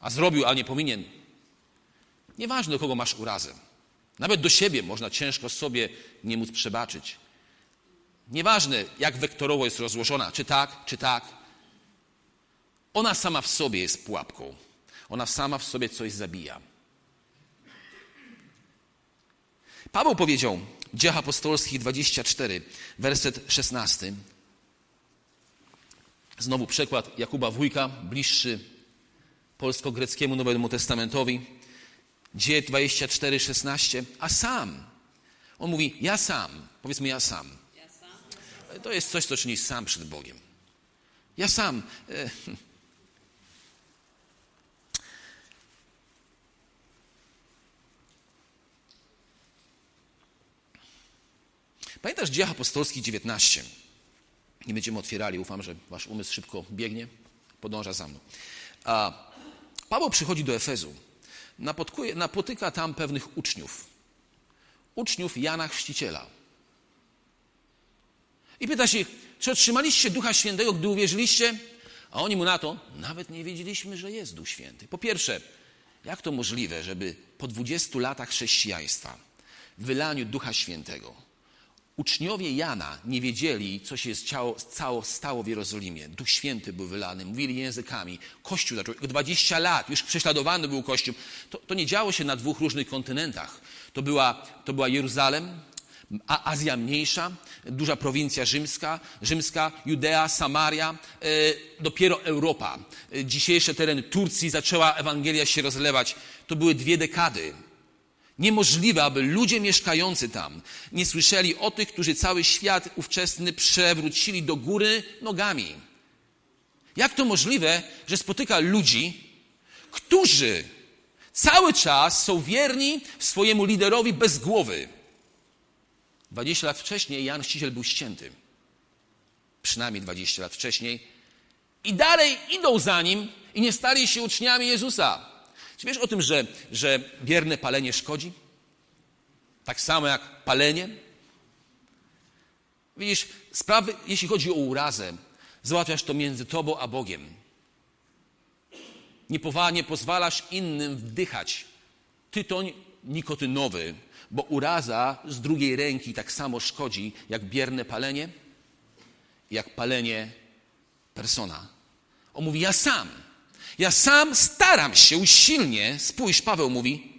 a zrobił, a nie powinien. Nieważne, do kogo masz urazę. Nawet do siebie można ciężko sobie nie móc przebaczyć. Nieważne, jak wektorowo jest rozłożona, czy tak, czy tak. Ona sama w sobie jest pułapką. Ona sama w sobie coś zabija. Paweł powiedział, Dziech Apostolskich 24, werset 16. Znowu przekład Jakuba Wójka, bliższy polsko-greckiemu Nowemu Testamentowi. Dzieje 24, 16. A sam. On mówi, ja sam. Powiedzmy, ja sam. To jest coś, co czyni sam przed Bogiem. Ja sam. E, Pamiętasz Dziejach Apostolskich 19? Nie będziemy otwierali, ufam, że wasz umysł szybko biegnie, podąża za mną. A Paweł przychodzi do Efezu, napotyka tam pewnych uczniów. Uczniów Jana Chrzciciela. I pyta się, czy otrzymaliście Ducha Świętego, gdy uwierzyliście? A oni mu na to, nawet nie wiedzieliśmy, że jest Duch Święty. Po pierwsze, jak to możliwe, żeby po 20 latach chrześcijaństwa, wylaniu Ducha Świętego, Uczniowie Jana nie wiedzieli, co się stało, stało w Jerozolimie. Duch Święty był wylany, mówili językami. Kościół zaczął, 20 lat, już prześladowany był Kościół. To, to nie działo się na dwóch różnych kontynentach. To była, to była Jeruzalem, a Azja Mniejsza, duża prowincja rzymska, rzymska, Judea, Samaria, e, dopiero Europa. E, dzisiejsze tereny Turcji zaczęła Ewangelia się rozlewać. To były dwie dekady. Niemożliwe, aby ludzie mieszkający tam nie słyszeli o tych, którzy cały świat ówczesny przewrócili do góry nogami. Jak to możliwe, że spotyka ludzi, którzy cały czas są wierni swojemu liderowi bez głowy? 20 lat wcześniej Jan Chrzciciel był ścięty. przynajmniej 20 lat wcześniej, i dalej idą za nim i nie stali się uczniami Jezusa. Czy wiesz o tym, że, że bierne palenie szkodzi? Tak samo jak palenie? Widzisz, sprawy, jeśli chodzi o urazę, załatwiasz to między tobą a Bogiem. Nie, nie pozwalasz innym wdychać tytoń nikotynowy, bo uraza z drugiej ręki tak samo szkodzi jak bierne palenie, jak palenie persona. On mówi, ja sam, ja sam staram się usilnie, spójrz, Paweł mówi,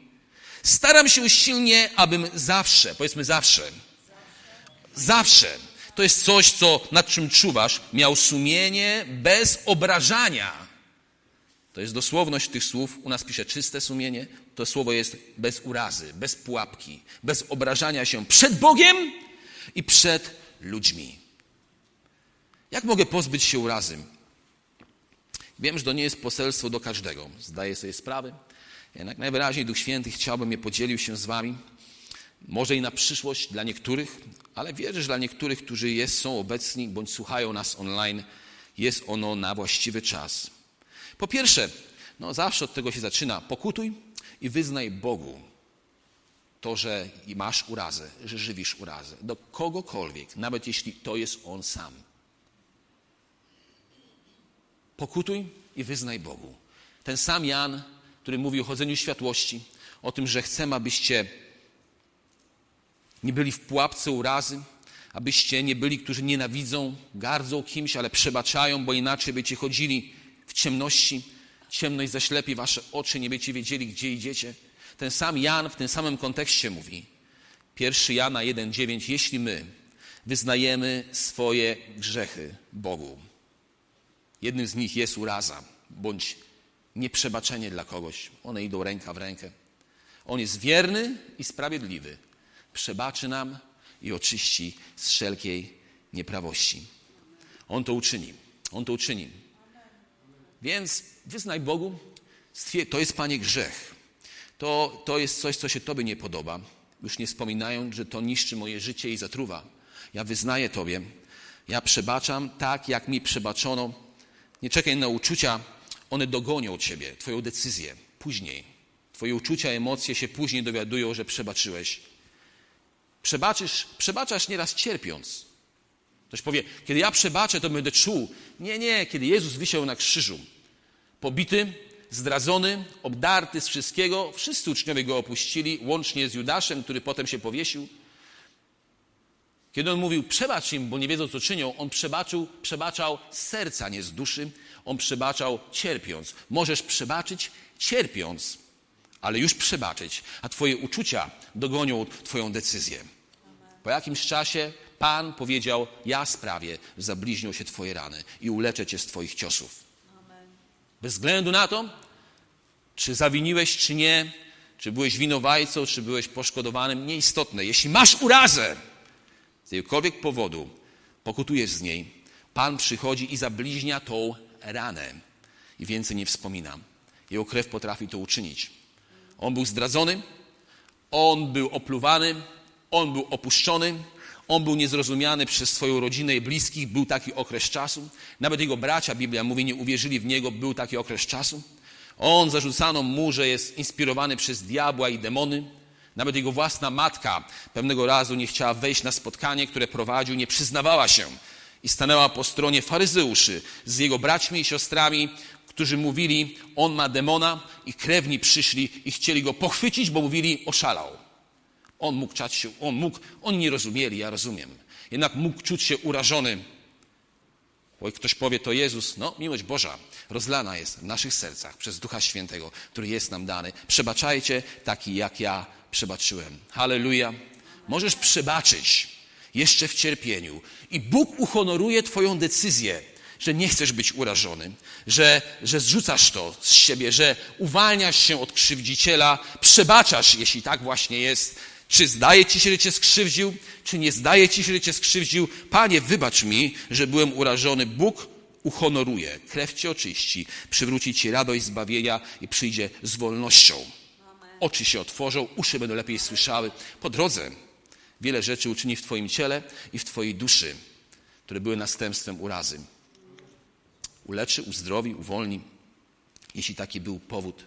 staram się usilnie, abym zawsze, powiedzmy zawsze, zawsze, to jest coś, co, nad czym czuwasz, miał sumienie bez obrażania. To jest dosłowność tych słów. U nas pisze czyste sumienie. To słowo jest bez urazy, bez pułapki, bez obrażania się przed Bogiem i przed ludźmi. Jak mogę pozbyć się urazy? Wiem, że to nie jest poselstwo do każdego. Zdaję sobie sprawę. Jednak najwyraźniej Duch Święty chciałbym je podzielił się z Wami. Może i na przyszłość dla niektórych, ale wierzę, że dla niektórych, którzy jest, są obecni bądź słuchają nas online, jest ono na właściwy czas. Po pierwsze, no zawsze od tego się zaczyna. Pokutuj i wyznaj Bogu to, że masz urazę, że żywisz urazę. Do kogokolwiek, nawet jeśli to jest On sam. Pokutuj i wyznaj Bogu. Ten sam Jan, który mówi o chodzeniu światłości, o tym, że chcemy, abyście nie byli w pułapce urazy, abyście nie byli, którzy nienawidzą, gardzą kimś, ale przebaczają, bo inaczej będziecie chodzili w ciemności. Ciemność zaślepi wasze oczy, nie będziecie wiedzieli, gdzie idziecie. Ten sam Jan w tym samym kontekście mówi. Pierwszy Jana 1,9. Jeśli my wyznajemy swoje grzechy Bogu, jednym z nich jest uraza, bądź nieprzebaczenie dla kogoś. One idą ręka w rękę. On jest wierny i sprawiedliwy. Przebaczy nam i oczyści z wszelkiej nieprawości. On to uczyni. On to uczyni. Więc wyznaj Bogu, to jest Panie grzech. To, to jest coś, co się Tobie nie podoba. Już nie wspominając, że to niszczy moje życie i zatruwa. Ja wyznaję Tobie. Ja przebaczam tak, jak mi przebaczono. Nie czekaj na uczucia, one dogonią Ciebie, Twoją decyzję później. Twoje uczucia, emocje się później dowiadują, że przebaczyłeś. Przebaczysz, przebaczasz nieraz cierpiąc. Ktoś powie, kiedy ja przebaczę, to będę czuł. Nie, nie, kiedy Jezus wisiał na krzyżu, pobity, zdradzony, obdarty z wszystkiego, wszyscy uczniowie go opuścili, łącznie z Judaszem, który potem się powiesił. Kiedy on mówił, przebacz im, bo nie wiedzą, co czynią, on przebaczył, przebaczał z serca, nie z duszy. On przebaczał cierpiąc. Możesz przebaczyć cierpiąc, ale już przebaczyć, a Twoje uczucia dogonią Twoją decyzję. Po jakimś czasie Pan powiedział: Ja sprawię, zabliźnią się Twoje rany i uleczę Cię z Twoich ciosów. Bez względu na to, czy zawiniłeś, czy nie, czy byłeś winowajcą, czy byłeś poszkodowanym, nieistotne. Jeśli masz urazę z jakiegokolwiek powodu, pokutujesz z niej, Pan przychodzi i zabliźnia tą ranę i więcej nie wspominam. Jego krew potrafi to uczynić. On był zdradzony, on był opluwany, on był opuszczony, on był niezrozumiany przez swoją rodzinę i bliskich, był taki okres czasu. Nawet jego bracia, Biblia mówi, nie uwierzyli w niego, był taki okres czasu. On zarzucano mu, że jest inspirowany przez diabła i demony. Nawet jego własna matka pewnego razu nie chciała wejść na spotkanie, które prowadził, nie przyznawała się i stanęła po stronie faryzeuszy z jego braćmi i siostrami, którzy mówili, on ma demona i krewni przyszli i chcieli go pochwycić, bo mówili, oszalał. On mógł czać się, on mógł, oni nie rozumieli, ja rozumiem. Jednak mógł czuć się urażony. Bo ktoś powie, to Jezus, no miłość Boża rozlana jest w naszych sercach przez Ducha Świętego, który jest nam dany. Przebaczajcie taki, jak ja przebaczyłem. Halleluja. Możesz przebaczyć jeszcze w cierpieniu i Bóg uhonoruje Twoją decyzję, że nie chcesz być urażony, że, że zrzucasz to z siebie, że uwalniasz się od krzywdziciela, przebaczasz, jeśli tak właśnie jest, czy zdaje ci się, że cię skrzywdził, czy nie zdaje ci się, że cię skrzywdził? Panie, wybacz mi, że byłem urażony. Bóg uhonoruje, krew cię oczyści, przywróci ci radość zbawienia i przyjdzie z wolnością. Oczy się otworzą, uszy będą lepiej słyszały. Po drodze wiele rzeczy uczyni w Twoim ciele i w Twojej duszy. które były następstwem urazy. Uleczy, uzdrowi, uwolni, jeśli taki był powód.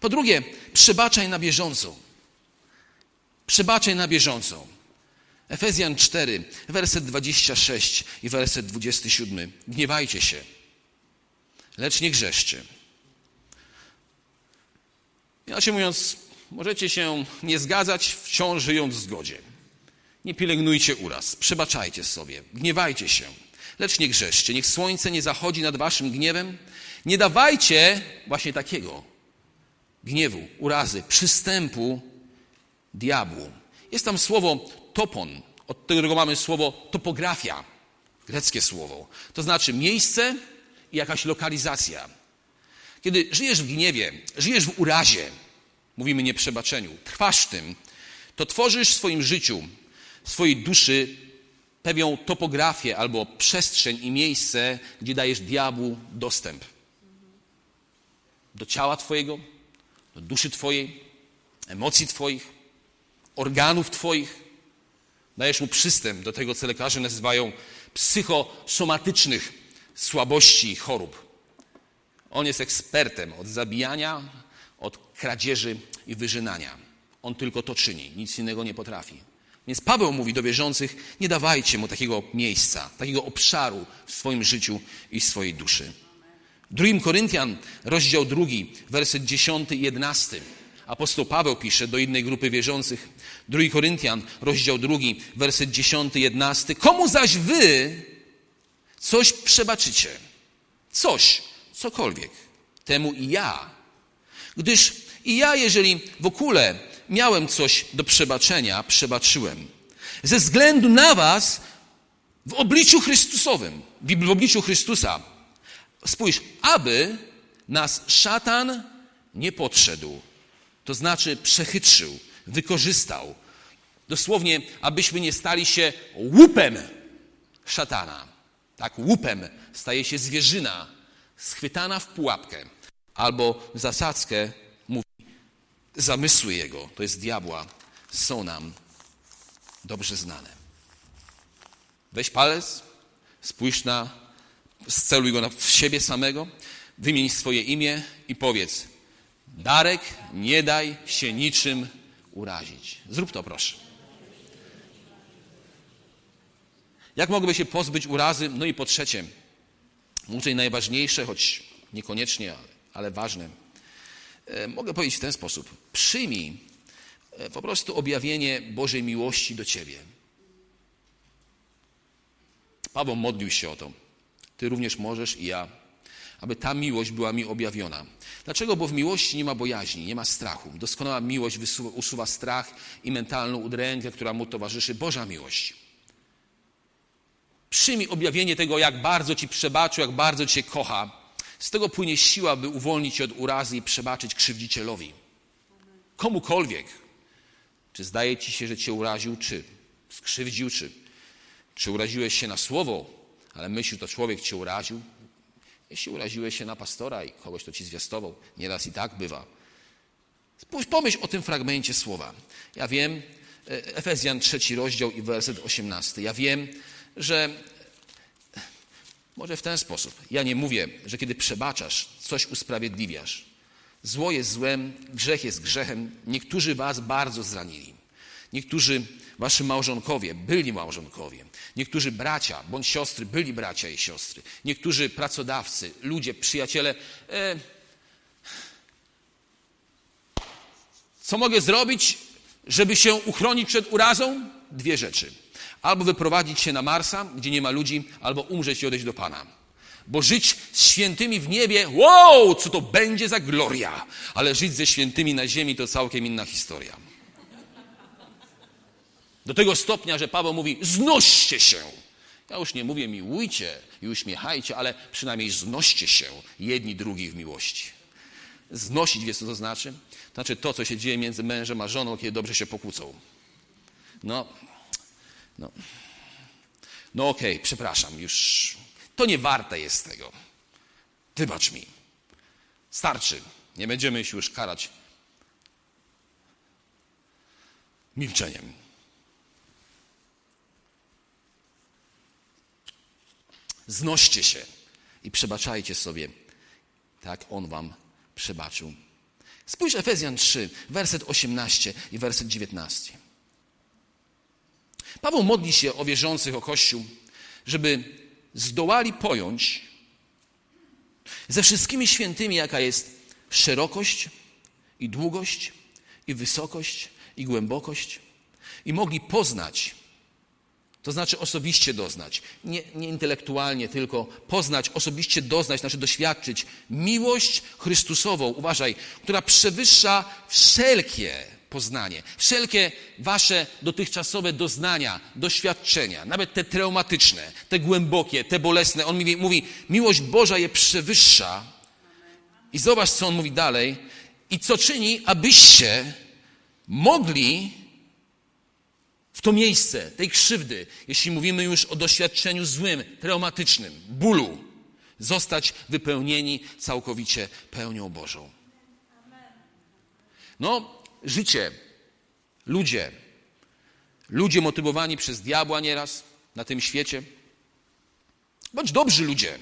Po drugie, przebaczaj na bieżąco. Przebaczaj na bieżąco. Efezjan 4, werset 26 i werset 27. Gniewajcie się, lecz nie grzeszcie. Inaczej mówiąc, możecie się nie zgadzać, wciąż żyjąc w zgodzie. Nie pielęgnujcie uraz, przebaczajcie sobie, gniewajcie się, lecz nie grzeszcie. Niech słońce nie zachodzi nad waszym gniewem. Nie dawajcie właśnie takiego gniewu, urazy, przystępu diabłu. Jest tam słowo topon, od którego mamy słowo topografia, greckie słowo. To znaczy miejsce i jakaś lokalizacja. Kiedy żyjesz w gniewie, żyjesz w urazie, mówimy nieprzebaczeniu, trwasz tym, to tworzysz w swoim życiu, w swojej duszy pewną topografię albo przestrzeń i miejsce, gdzie dajesz diabłu dostęp do ciała Twojego, do duszy Twojej, emocji Twoich, organów Twoich. Dajesz mu przystęp do tego, co lekarze nazywają psychosomatycznych słabości i chorób. On jest ekspertem od zabijania, od kradzieży i wyżynania. On tylko to czyni, nic innego nie potrafi. Więc Paweł mówi do wierzących: nie dawajcie mu takiego miejsca, takiego obszaru w swoim życiu i w swojej duszy. Drugim Koryntian, rozdział drugi, werset 10 i 11. Apostoł Paweł pisze do innej grupy wierzących. Drugi Koryntian, rozdział drugi, werset 10 i 11. Komu zaś wy coś przebaczycie? Coś, cokolwiek. Temu i ja. Gdyż i ja, jeżeli w ogóle miałem coś do przebaczenia, przebaczyłem. Ze względu na was w obliczu Chrystusowym, w obliczu Chrystusa. Spójrz, aby nas szatan nie podszedł, to znaczy przechytrzył, wykorzystał. Dosłownie, abyśmy nie stali się łupem szatana. Tak, łupem staje się zwierzyna schwytana w pułapkę albo w zasadzkę, mówi, zamysły jego, to jest diabła, są nam dobrze znane. Weź palec, spójrz na, sceluj go w siebie samego, wymień swoje imię i powiedz, Darek, nie daj się niczym urazić. Zrób to, proszę. Jak mogłoby się pozbyć urazy? No i po trzecie, i najważniejsze, choć niekoniecznie, ale, ale ważne. E, mogę powiedzieć w ten sposób. Przyjmij e, po prostu objawienie Bożej miłości do Ciebie. Paweł modlił się o to. Ty również możesz i ja, aby ta miłość była mi objawiona. Dlaczego? Bo w miłości nie ma bojaźni, nie ma strachu. Doskonała miłość usuwa strach i mentalną udrękę, która mu towarzyszy. Boża miłość. Przyjmij objawienie tego, jak bardzo Ci przebaczył, jak bardzo Cię kocha. Z tego płynie siła, by uwolnić Cię od urazy i przebaczyć krzywdzicielowi. Komukolwiek. Czy zdaje Ci się, że Cię uraził, czy skrzywdził, czy, czy uraziłeś się na słowo, ale myślił, to człowiek Cię uraził. Jeśli uraziłeś się na pastora i kogoś, to Ci zwiastował, nieraz i tak bywa. Pomyśl o tym fragmencie słowa. Ja wiem, e, Efezjan trzeci rozdział i werset osiemnasty. Ja wiem, że może w ten sposób. Ja nie mówię, że kiedy przebaczasz, coś usprawiedliwiasz. Zło jest złem, grzech jest grzechem. Niektórzy was bardzo zranili. Niektórzy wasi małżonkowie byli małżonkowie. Niektórzy bracia bądź siostry byli bracia i siostry. Niektórzy pracodawcy, ludzie, przyjaciele. E... Co mogę zrobić, żeby się uchronić przed urazą? Dwie rzeczy albo wyprowadzić się na Marsa, gdzie nie ma ludzi, albo umrzeć i odejść do Pana. Bo żyć z świętymi w niebie, wow, co to będzie za gloria. Ale żyć ze świętymi na ziemi to całkiem inna historia. Do tego stopnia, że Paweł mówi, znoście się. Ja już nie mówię miłujcie i uśmiechajcie, ale przynajmniej znoście się jedni drugich w miłości. Znosić, wiesz co to znaczy? To znaczy to, co się dzieje między mężem a żoną, kiedy dobrze się pokłócą. No, no, no okej, okay, przepraszam, już to nie warte jest tego. Wybacz mi. Starczy. Nie będziemy się już karać milczeniem. Znoście się i przebaczajcie sobie, tak On wam przebaczył. Spójrz Efezjan 3, werset 18 i werset 19. Paweł modli się o wierzących, o Kościół, żeby zdołali pojąć ze wszystkimi świętymi, jaka jest szerokość i długość i wysokość i głębokość i mogli poznać, to znaczy osobiście doznać, nie, nie intelektualnie, tylko poznać, osobiście doznać, znaczy doświadczyć miłość Chrystusową, uważaj, która przewyższa wszelkie poznanie, wszelkie wasze dotychczasowe doznania, doświadczenia, nawet te traumatyczne, te głębokie, te bolesne. On mówi, mówi miłość Boża je przewyższa. I zobacz, co on mówi dalej. I co czyni, abyście mogli w to miejsce tej krzywdy, jeśli mówimy już o doświadczeniu złym, traumatycznym, bólu, zostać wypełnieni całkowicie pełnią Bożą. No, życie, ludzie, ludzie motywowani przez diabła nieraz na tym świecie, bądź dobrzy ludzie,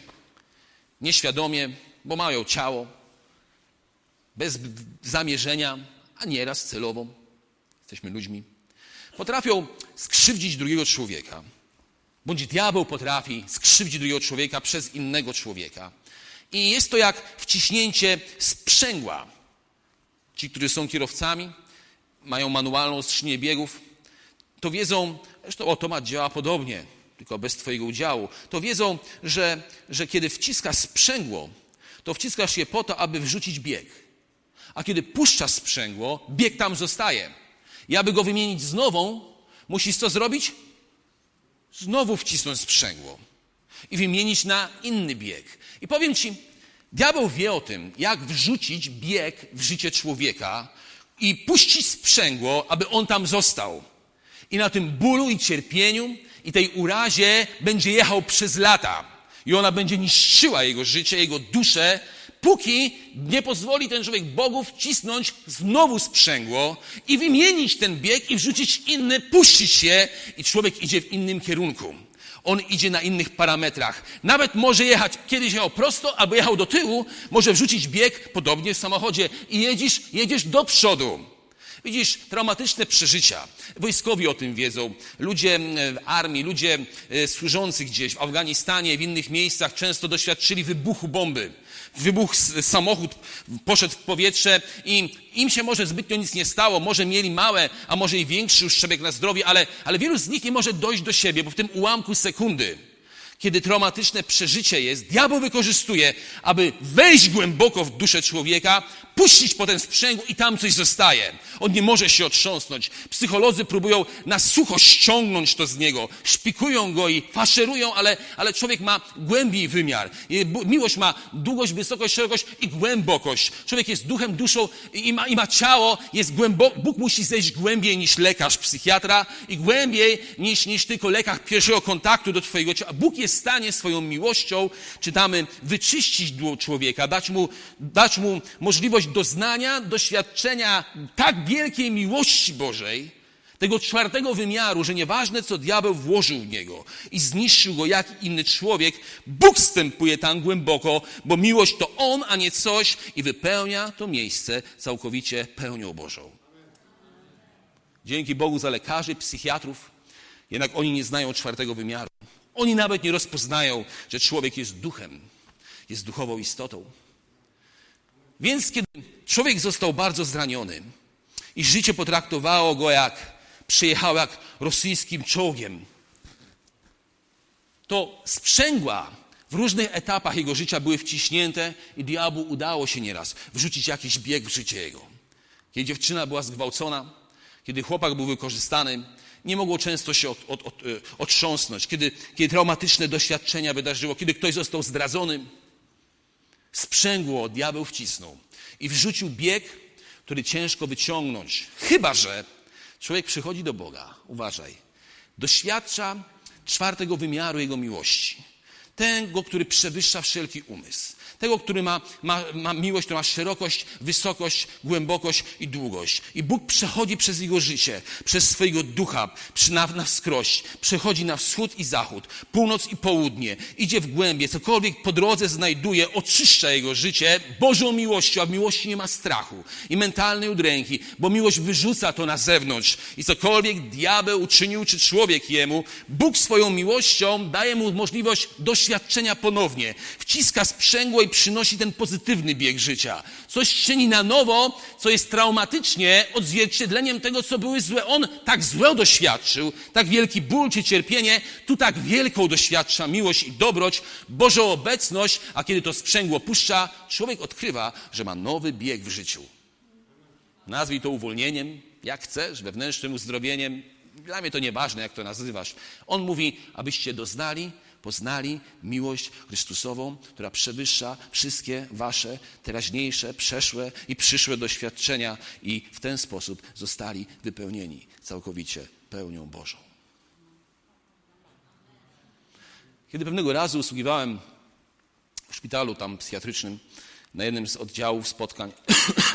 nieświadomie, bo mają ciało, bez zamierzenia, a nieraz celowo, jesteśmy ludźmi, potrafią skrzywdzić drugiego człowieka. Bądź diabeł potrafi skrzywdzić drugiego człowieka przez innego człowieka. I jest to jak wciśnięcie sprzęgła. Ci, którzy są kierowcami, mają manualną skrzynię biegów, to wiedzą, zresztą automat działa podobnie, tylko bez Twojego udziału, to wiedzą, że, że kiedy wciskasz sprzęgło, to wciskasz je po to, aby wrzucić bieg. A kiedy puszczasz sprzęgło, bieg tam zostaje. I aby go wymienić z nową, musisz co zrobić? Znowu wcisnąć sprzęgło i wymienić na inny bieg. I powiem Ci, diabeł wie o tym, jak wrzucić bieg w życie człowieka i puścić sprzęgło, aby on tam został. I na tym bólu i cierpieniu i tej urazie będzie jechał przez lata. I ona będzie niszczyła jego życie, jego duszę, póki nie pozwoli ten człowiek Bogu wcisnąć znowu sprzęgło i wymienić ten bieg i wrzucić inny, puścić je i człowiek idzie w innym kierunku. On idzie na innych parametrach. Nawet może jechać, kiedyś jechał prosto, albo jechał do tyłu, może wrzucić bieg, podobnie w samochodzie i jedziesz, jedziesz do przodu. Widzisz, traumatyczne przeżycia. Wojskowi o tym wiedzą. Ludzie w armii, ludzie e, służący gdzieś w Afganistanie, w innych miejscach często doświadczyli wybuchu bomby wybuchł samochód, poszedł w powietrze i im się może zbytnio nic nie stało, może mieli małe, a może i większy uszczerbek na zdrowie, ale, ale wielu z nich nie może dojść do siebie, bo w tym ułamku sekundy kiedy traumatyczne przeżycie jest, diabeł wykorzystuje, aby wejść głęboko w duszę człowieka, puścić potem sprzęgło i tam coś zostaje. On nie może się otrząsnąć. Psycholodzy próbują na sucho ściągnąć to z niego. Szpikują go i faszerują, ale, ale człowiek ma głębiej wymiar. Miłość ma długość, wysokość, szerokość i głębokość. Człowiek jest duchem, duszą i ma, i ma ciało, jest głęboko. Bóg musi zejść głębiej niż lekarz, psychiatra i głębiej niż, niż tylko lekarz pierwszego kontaktu do twojego ciała. Bóg jest w stanie swoją miłością, czytamy, wyczyścić człowieka, dać mu, dać mu możliwość doznania, doświadczenia tak wielkiej miłości Bożej, tego czwartego wymiaru, że nieważne co diabeł włożył w niego i zniszczył go jak inny człowiek, Bóg wstępuje tam głęboko, bo miłość to On, a nie coś i wypełnia to miejsce całkowicie pełnią Bożą. Dzięki Bogu za lekarzy, psychiatrów, jednak oni nie znają czwartego wymiaru. Oni nawet nie rozpoznają, że człowiek jest duchem, jest duchową istotą. Więc kiedy człowiek został bardzo zraniony i życie potraktowało go jak, przyjechał jak rosyjskim czołgiem, to sprzęgła w różnych etapach jego życia były wciśnięte i diabłu udało się nieraz wrzucić jakiś bieg w życie jego. Kiedy dziewczyna była zgwałcona, kiedy chłopak był wykorzystany, nie mogło często się od, od, od, e, otrząsnąć, kiedy, kiedy traumatyczne doświadczenia wydarzyło, kiedy ktoś został zdradzony. Sprzęgło diabeł wcisnął i wrzucił bieg, który ciężko wyciągnąć. Chyba, że człowiek przychodzi do Boga, uważaj, doświadcza czwartego wymiaru Jego miłości. Tego, który przewyższa wszelki umysł. Tego, który ma, ma, ma miłość, która ma szerokość, wysokość, głębokość i długość. I Bóg przechodzi przez jego życie, przez swojego ducha, na, na wskroś. Przechodzi na wschód i zachód, północ i południe. Idzie w głębie, cokolwiek po drodze znajduje, oczyszcza jego życie Bożą miłością, a w miłości nie ma strachu i mentalnej udręki, bo miłość wyrzuca to na zewnątrz. I cokolwiek diabeł uczynił, czy człowiek jemu, Bóg swoją miłością daje mu możliwość doświadczenia ponownie. Wciska sprzęgło i przynosi ten pozytywny bieg życia. Coś czyni na nowo, co jest traumatycznie odzwierciedleniem tego, co były złe. On tak złe doświadczył, tak wielki ból czy cierpienie, tu tak wielką doświadcza miłość i dobroć, Bożą obecność, a kiedy to sprzęgło puszcza, człowiek odkrywa, że ma nowy bieg w życiu. Nazwij to uwolnieniem, jak chcesz, wewnętrznym uzdrowieniem. Dla mnie to nieważne, jak to nazywasz. On mówi, abyście doznali poznali miłość Chrystusową, która przewyższa wszystkie wasze teraźniejsze, przeszłe i przyszłe doświadczenia i w ten sposób zostali wypełnieni całkowicie pełnią Bożą. Kiedy pewnego razu usługiwałem w szpitalu tam psychiatrycznym na jednym z oddziałów spotkań,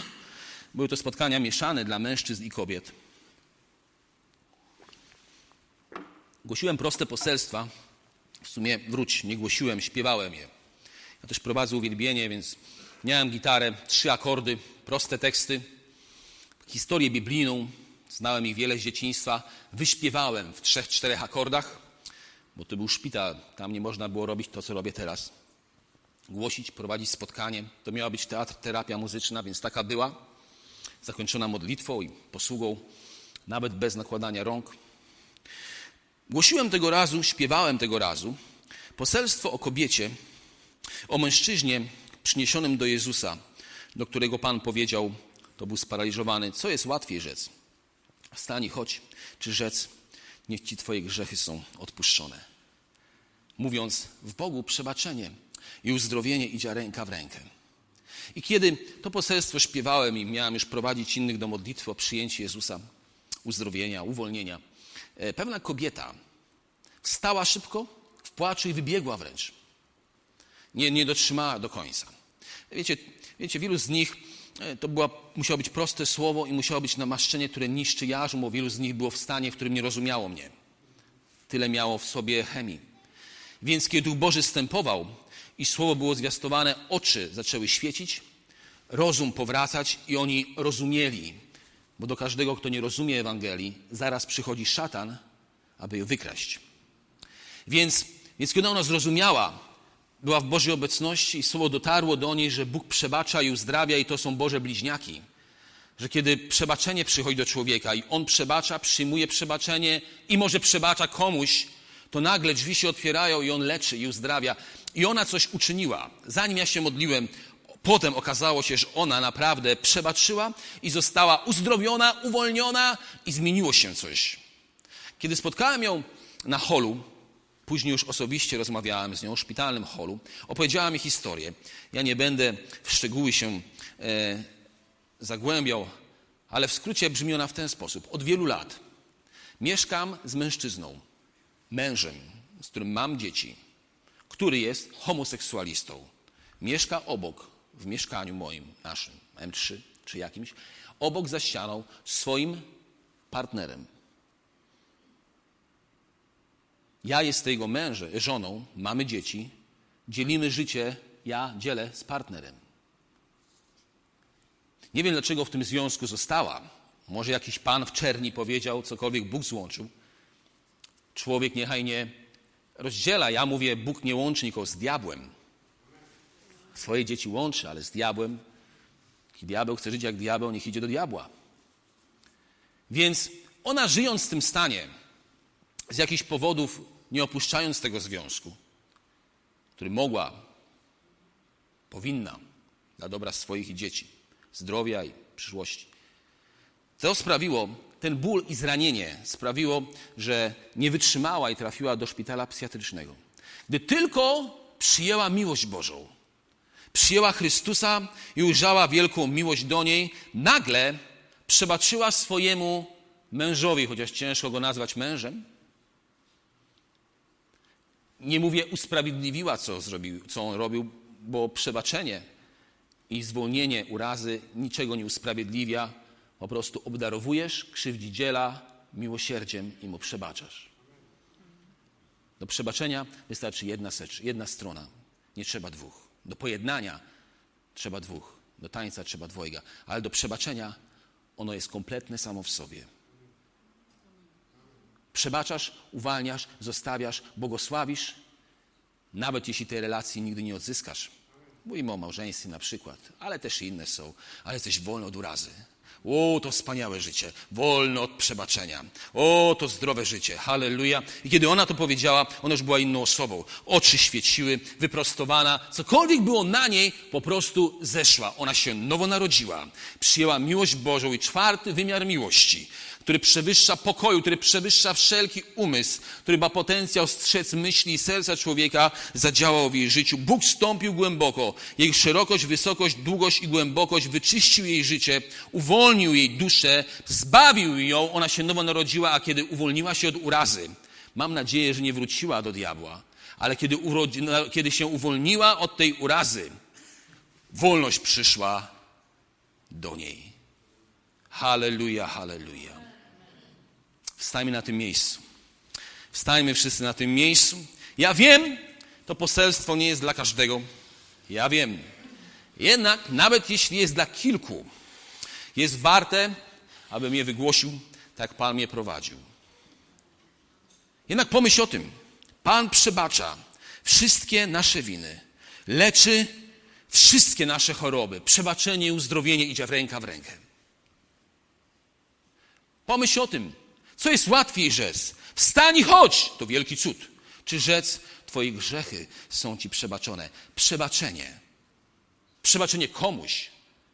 były to spotkania mieszane dla mężczyzn i kobiet. Głosiłem proste poselstwa, w sumie wróć, nie głosiłem, śpiewałem je. Ja też prowadzę uwielbienie, więc miałem gitarę, trzy akordy, proste teksty, historię biblijną, znałem ich wiele z dzieciństwa, wyśpiewałem w trzech, czterech akordach, bo to był szpital, tam nie można było robić to, co robię teraz. Głosić, prowadzić spotkanie. To miała być teatr, terapia muzyczna, więc taka była. Zakończona modlitwą i posługą, nawet bez nakładania rąk. Głosiłem tego razu, śpiewałem tego razu poselstwo o kobiecie, o mężczyźnie przyniesionym do Jezusa, do którego Pan powiedział, to był sparaliżowany, co jest łatwiej rzec? Wstań i chodź, czy rzec, niech Ci Twoje grzechy są odpuszczone. Mówiąc, w Bogu przebaczenie i uzdrowienie idzie ręka w rękę. I kiedy to poselstwo śpiewałem i miałem już prowadzić innych do modlitwy o przyjęcie Jezusa, uzdrowienia, uwolnienia, pewna kobieta wstała szybko w płaczu i wybiegła wręcz. Nie, nie dotrzymała do końca. Wiecie, wiecie, wielu z nich e, to była, musiało być proste słowo i musiało być namaszczenie, które niszczy jarzmo, bo wielu z nich było w stanie, w którym nie rozumiało mnie. Tyle miało w sobie chemii. Więc kiedy Duch Boży stępował i słowo było zwiastowane, oczy zaczęły świecić, rozum powracać i oni rozumieli, bo do każdego, kto nie rozumie Ewangelii, zaraz przychodzi szatan, aby ją wykraść. Więc, więc kiedy ona zrozumiała, była w Bożej obecności i słowo dotarło do niej, że Bóg przebacza i uzdrawia i to są Boże bliźniaki. Że kiedy przebaczenie przychodzi do człowieka i on przebacza, przyjmuje przebaczenie i może przebacza komuś, to nagle drzwi się otwierają i on leczy i uzdrawia. I ona coś uczyniła. Zanim ja się modliłem, Potem okazało się, że ona naprawdę przebaczyła i została uzdrowiona, uwolniona i zmieniło się coś. Kiedy spotkałem ją na holu, później już osobiście rozmawiałem z nią w szpitalnym holu, opowiedziała mi historię. Ja nie będę w szczegóły się e, zagłębiał, ale w skrócie brzmi ona w ten sposób. Od wielu lat mieszkam z mężczyzną, mężem, z którym mam dzieci, który jest homoseksualistą. Mieszka obok, w mieszkaniu moim, naszym, M3 czy jakimś, obok za ścianą swoim partnerem. Ja jestem jego mężem, żoną, mamy dzieci, dzielimy życie, ja dzielę z partnerem. Nie wiem, dlaczego w tym związku została. Może jakiś pan w czerni powiedział, cokolwiek Bóg złączył. Człowiek niechaj nie rozdziela. Ja mówię, Bóg nie łączy nikogo z diabłem swoje dzieci łączy, ale z diabłem, jeśli diabeł chce żyć jak diabeł, niech idzie do diabła. Więc ona żyjąc w tym stanie, z jakichś powodów nie opuszczając tego związku, który mogła, powinna dla dobra swoich dzieci, zdrowia i przyszłości, to sprawiło, ten ból i zranienie sprawiło, że nie wytrzymała i trafiła do szpitala psychiatrycznego. Gdy tylko przyjęła miłość Bożą, przyjęła Chrystusa i ujrzała wielką miłość do niej, nagle przebaczyła swojemu mężowi, chociaż ciężko go nazwać mężem, Nie mówię usprawiedliwiła, co, zrobił, co on robił, bo przebaczenie i zwolnienie urazy niczego nie usprawiedliwia. Po prostu obdarowujesz krzywdziciela miłosierdziem i mu przebaczasz. Do przebaczenia wystarczy jedna jedna strona. Nie trzeba dwóch. Do pojednania trzeba dwóch. Do tańca trzeba dwojga. Ale do przebaczenia ono jest kompletne samo w sobie. Przebaczasz, uwalniasz, zostawiasz, błogosławisz, nawet jeśli tej relacji nigdy nie odzyskasz. Mówimy o małżeństwie na przykład, ale też inne są, ale jesteś wolny od urazy. O, to wspaniałe życie, wolno od przebaczenia. O, to zdrowe życie, halleluja. I kiedy ona to powiedziała, ona już była inną osobą. Oczy świeciły, wyprostowana, cokolwiek było na niej, po prostu zeszła. Ona się nowo narodziła, przyjęła miłość Bożą i czwarty wymiar miłości który przewyższa pokoju, który przewyższa wszelki umysł, który ma potencjał strzec myśli i serca człowieka, zadziałał w jej życiu. Bóg stąpił głęboko. Jej szerokość, wysokość, długość i głębokość wyczyścił jej życie, uwolnił jej duszę, zbawił ją. Ona się nowo narodziła, a kiedy uwolniła się od urazy, mam nadzieję, że nie wróciła do diabła, ale kiedy, urodzi, kiedy się uwolniła od tej urazy, wolność przyszła do niej. Halleluja, halleluja. Wstajmy na tym miejscu. Wstajmy wszyscy na tym miejscu. Ja wiem, to poselstwo nie jest dla każdego. Ja wiem. Jednak, nawet jeśli jest dla kilku, jest warte, abym je wygłosił, tak Pan mnie prowadził. Jednak pomyśl o tym. Pan przebacza wszystkie nasze winy, leczy wszystkie nasze choroby. Przebaczenie i uzdrowienie idzie w ręka w rękę. Pomyśl o tym. Co jest łatwiej rzec? Wstań i chodź! To wielki cud. Czy rzec, twoje grzechy są ci przebaczone? Przebaczenie. Przebaczenie komuś.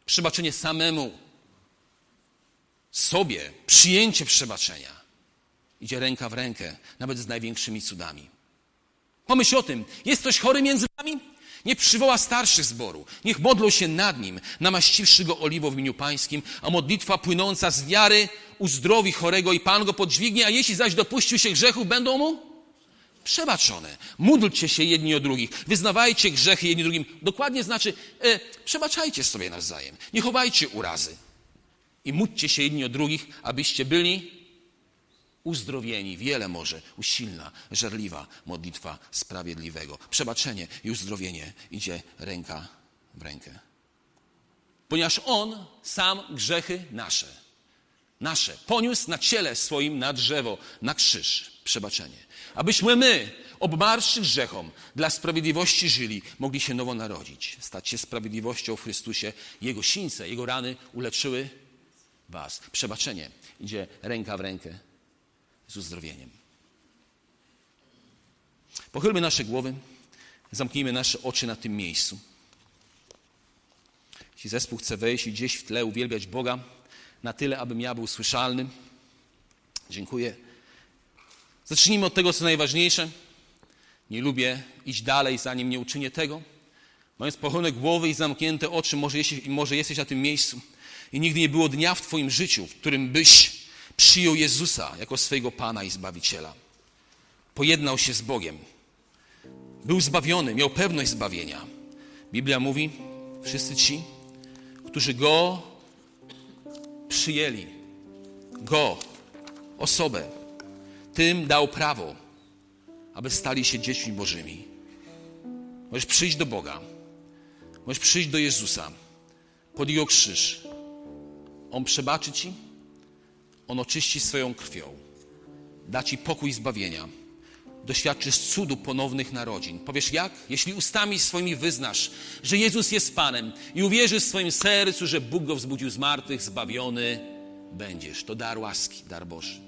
Przebaczenie samemu. Sobie. Przyjęcie przebaczenia. Idzie ręka w rękę, nawet z największymi cudami. Pomyśl o tym. Jest ktoś chory między nami? Niech przywoła starszych zboru. Niech modlą się nad nim, namaściwszy go oliwą w imieniu pańskim, a modlitwa płynąca z wiary uzdrowi chorego i Pan go podźwignie, a jeśli zaś dopuścił się grzechów, będą mu przebaczone. Módlcie się jedni o drugich, wyznawajcie grzechy jedni drugim. Dokładnie znaczy, e, przebaczajcie sobie nawzajem, nie chowajcie urazy. I módlcie się jedni o drugich, abyście byli uzdrowieni. Wiele może usilna, żarliwa modlitwa sprawiedliwego. Przebaczenie i uzdrowienie idzie ręka w rękę. Ponieważ On sam grzechy nasze, nasze, poniósł na ciele swoim na drzewo, na krzyż. Przebaczenie. Abyśmy my, obmarszy grzechom, dla sprawiedliwości żyli, mogli się nowo narodzić, stać się sprawiedliwością w Chrystusie. Jego sińce, Jego rany uleczyły was. Przebaczenie idzie ręka w rękę z uzdrowieniem. Pochylmy nasze głowy, zamknijmy nasze oczy na tym miejscu. Jeśli zespół chce wejść i gdzieś w tle uwielbiać Boga, na tyle, abym ja był słyszalny, dziękuję. Zacznijmy od tego, co najważniejsze. Nie lubię iść dalej, zanim nie uczynię tego. Mając pochylone głowy i zamknięte oczy, może, jeśli, może jesteś na tym miejscu i nigdy nie było dnia w Twoim życiu, w którym byś przyjął Jezusa jako swojego Pana i Zbawiciela. Pojednał się z Bogiem. Był zbawiony, miał pewność zbawienia. Biblia mówi, wszyscy ci, którzy Go przyjęli, Go, osobę, tym dał prawo, aby stali się dziećmi Bożymi. Możesz przyjść do Boga, możesz przyjść do Jezusa, pod Jego krzyż. On przebaczy Ci, on oczyści swoją krwią, da ci pokój zbawienia. Doświadczysz cudu ponownych narodzin. Powiesz jak? Jeśli ustami swoimi wyznasz, że Jezus jest Panem i uwierzysz w swoim sercu, że Bóg go wzbudził z martwych, zbawiony będziesz. To dar łaski, dar Boży.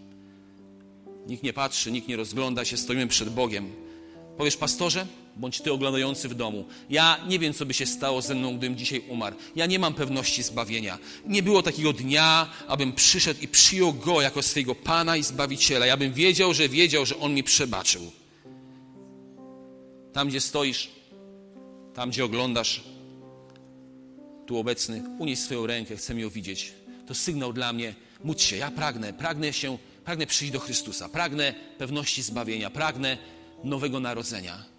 Nikt nie patrzy, nikt nie rozgląda się, stoimy przed Bogiem. Powiesz, pastorze, bądź ty oglądający w domu. Ja nie wiem, co by się stało ze mną, gdybym dzisiaj umarł. Ja nie mam pewności zbawienia. Nie było takiego dnia, abym przyszedł i przyjął Go jako swojego Pana i Zbawiciela. Ja bym wiedział, że wiedział, że On mi przebaczył. Tam, gdzie stoisz, tam, gdzie oglądasz, tu obecny, unieś swoją rękę, chcę ją widzieć. To sygnał dla mnie, módl się, ja pragnę, pragnę się, pragnę przyjść do Chrystusa, pragnę pewności zbawienia, pragnę nowego narodzenia.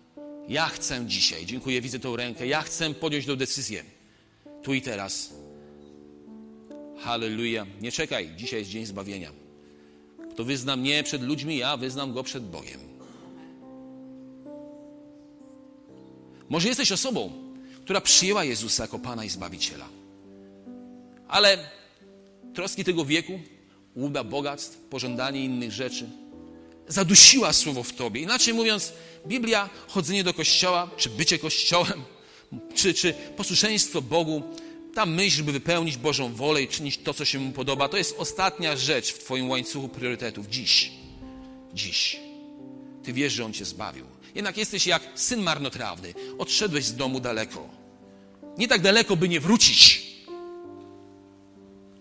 Ja chcę dzisiaj, dziękuję, widzę tą rękę, ja chcę podjąć tę decyzję. Tu i teraz. Halleluja. Nie czekaj, dzisiaj jest dzień zbawienia. Kto wyzna mnie przed ludźmi, ja wyznam go przed Bogiem. Może jesteś osobą, która przyjęła Jezusa jako Pana i Zbawiciela. Ale troski tego wieku, łuda bogactw, pożądanie innych rzeczy, zadusiła słowo w tobie. Inaczej mówiąc, Biblia, chodzenie do kościoła, czy bycie kościołem, czy, czy posłuszeństwo Bogu, ta myśl, żeby wypełnić Bożą wolę i czynić to, co się Mu podoba, to jest ostatnia rzecz w Twoim łańcuchu priorytetów. Dziś. Dziś. Ty wiesz, że On Cię zbawił. Jednak jesteś jak syn marnotrawny. Odszedłeś z domu daleko. Nie tak daleko, by nie wrócić.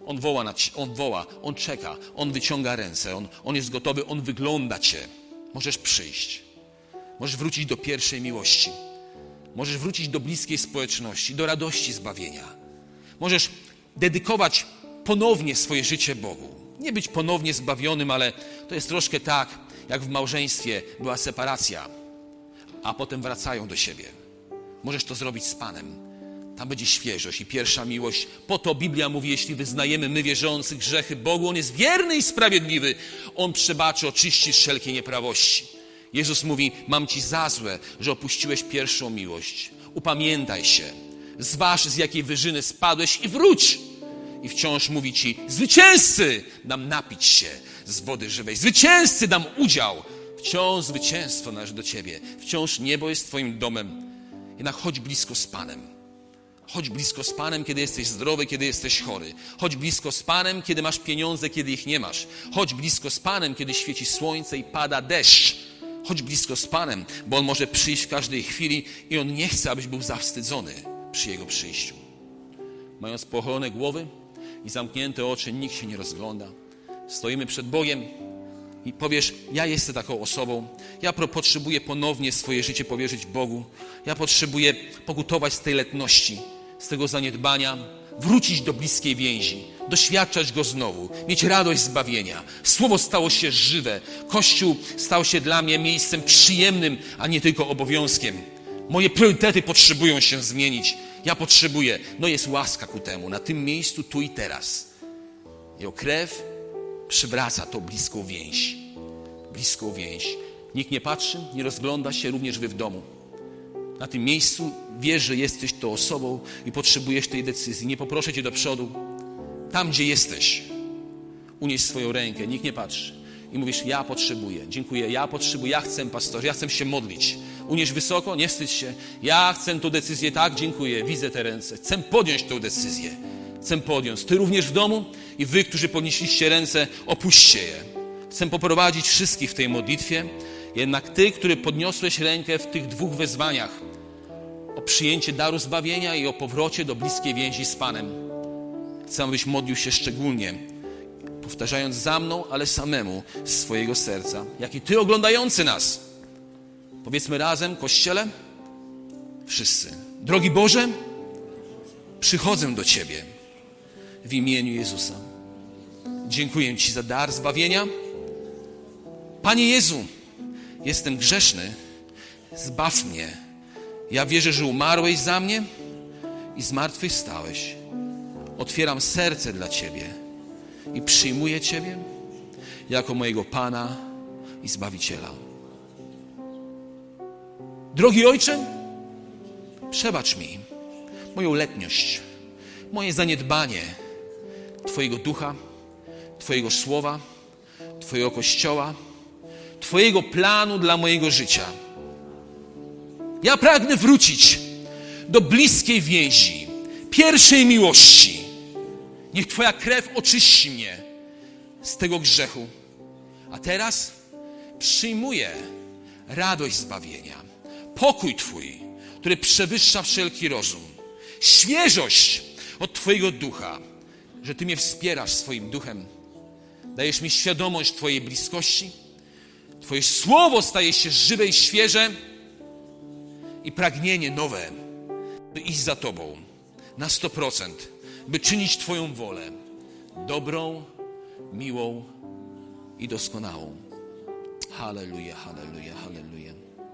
On woła, na, on woła, on czeka, on wyciąga ręce, on, on jest gotowy, on wygląda cię. Możesz przyjść. Możesz wrócić do pierwszej miłości. Możesz wrócić do bliskiej społeczności, do radości zbawienia. Możesz dedykować ponownie swoje życie Bogu. Nie być ponownie zbawionym, ale to jest troszkę tak, jak w małżeństwie była separacja, a potem wracają do siebie. Możesz to zrobić z Panem. Tam będzie świeżość i pierwsza miłość. Po to Biblia mówi, jeśli wyznajemy my wierzący grzechy Bogu, On jest wierny i sprawiedliwy. On przebaczy, oczyści wszelkie nieprawości. Jezus mówi, mam Ci za złe, że opuściłeś pierwszą miłość. Upamiętaj się. Zważ, z jakiej wyżyny spadłeś i wróć. I wciąż mówi Ci, zwycięzcy dam napić się z wody żywej. Zwycięzcy dam udział. Wciąż zwycięstwo należy do Ciebie. Wciąż niebo jest Twoim domem. Jednak chodź blisko z Panem. Chodź blisko z Panem, kiedy jesteś zdrowy, kiedy jesteś chory. Chodź blisko z Panem, kiedy masz pieniądze, kiedy ich nie masz. Chodź blisko z Panem, kiedy świeci słońce i pada deszcz. Chodź blisko z Panem, bo On może przyjść w każdej chwili i On nie chce, abyś był zawstydzony przy Jego przyjściu. Mając pochylone głowy i zamknięte oczy, nikt się nie rozgląda. Stoimy przed Bogiem i powiesz, ja jestem taką osobą, ja potrzebuję ponownie swoje życie powierzyć Bogu, ja potrzebuję pokutować z tej letności, z tego zaniedbania, wrócić do bliskiej więzi, doświadczać Go znowu, mieć radość zbawienia. Słowo stało się żywe, Kościół stał się dla mnie miejscem przyjemnym, a nie tylko obowiązkiem. Moje priorytety potrzebują się zmienić. Ja potrzebuję, no jest łaska ku temu, na tym miejscu, tu i teraz. Jego krew przywraca tą bliską więź. Bliską więź. Nikt nie patrzy, nie rozgląda się, również wy w domu na tym miejscu, wiesz, że jesteś tą osobą i potrzebujesz tej decyzji. Nie poproszę cię do przodu. Tam, gdzie jesteś, unieś swoją rękę, nikt nie patrzy. I mówisz, ja potrzebuję, dziękuję, ja potrzebuję, ja chcę, pastorze, ja chcę się modlić. Unieś wysoko, nie wstydź się. Ja chcę tą decyzję, tak, dziękuję, widzę te ręce. Chcę podjąć tę decyzję. Chcę podjąć. Ty również w domu i wy, którzy podnieśliście ręce, opuśćcie je. Chcę poprowadzić wszystkich w tej modlitwie. Jednak Ty, który podniosłeś rękę w tych dwóch wezwaniach o przyjęcie daru zbawienia i o powrocie do bliskiej więzi z Panem, chcę, abyś modlił się szczególnie, powtarzając za mną, ale samemu z swojego serca, jak i Ty oglądający nas. Powiedzmy razem, Kościele, wszyscy. Drogi Boże, przychodzę do Ciebie w imieniu Jezusa. Dziękuję Ci za dar zbawienia. Panie Jezu, jestem grzeszny, zbaw mnie. Ja wierzę, że umarłeś za mnie i zmartwychwstałeś. Otwieram serce dla Ciebie i przyjmuję Ciebie jako mojego Pana i Zbawiciela. Drogi Ojcze, przebacz mi moją letniość, moje zaniedbanie Twojego ducha, Twojego słowa, Twojego kościoła Twojego planu dla mojego życia. Ja pragnę wrócić do bliskiej więzi, pierwszej miłości. Niech Twoja krew oczyści mnie z tego grzechu. A teraz przyjmuję radość zbawienia, pokój Twój, który przewyższa wszelki rozum, świeżość od Twojego ducha, że Ty mnie wspierasz swoim duchem, dajesz mi świadomość Twojej bliskości Twoje słowo staje się żywe i świeże i pragnienie nowe, by iść za Tobą na 100%, by czynić Twoją wolę dobrą, miłą i doskonałą. Halleluja, halleluja, halleluja.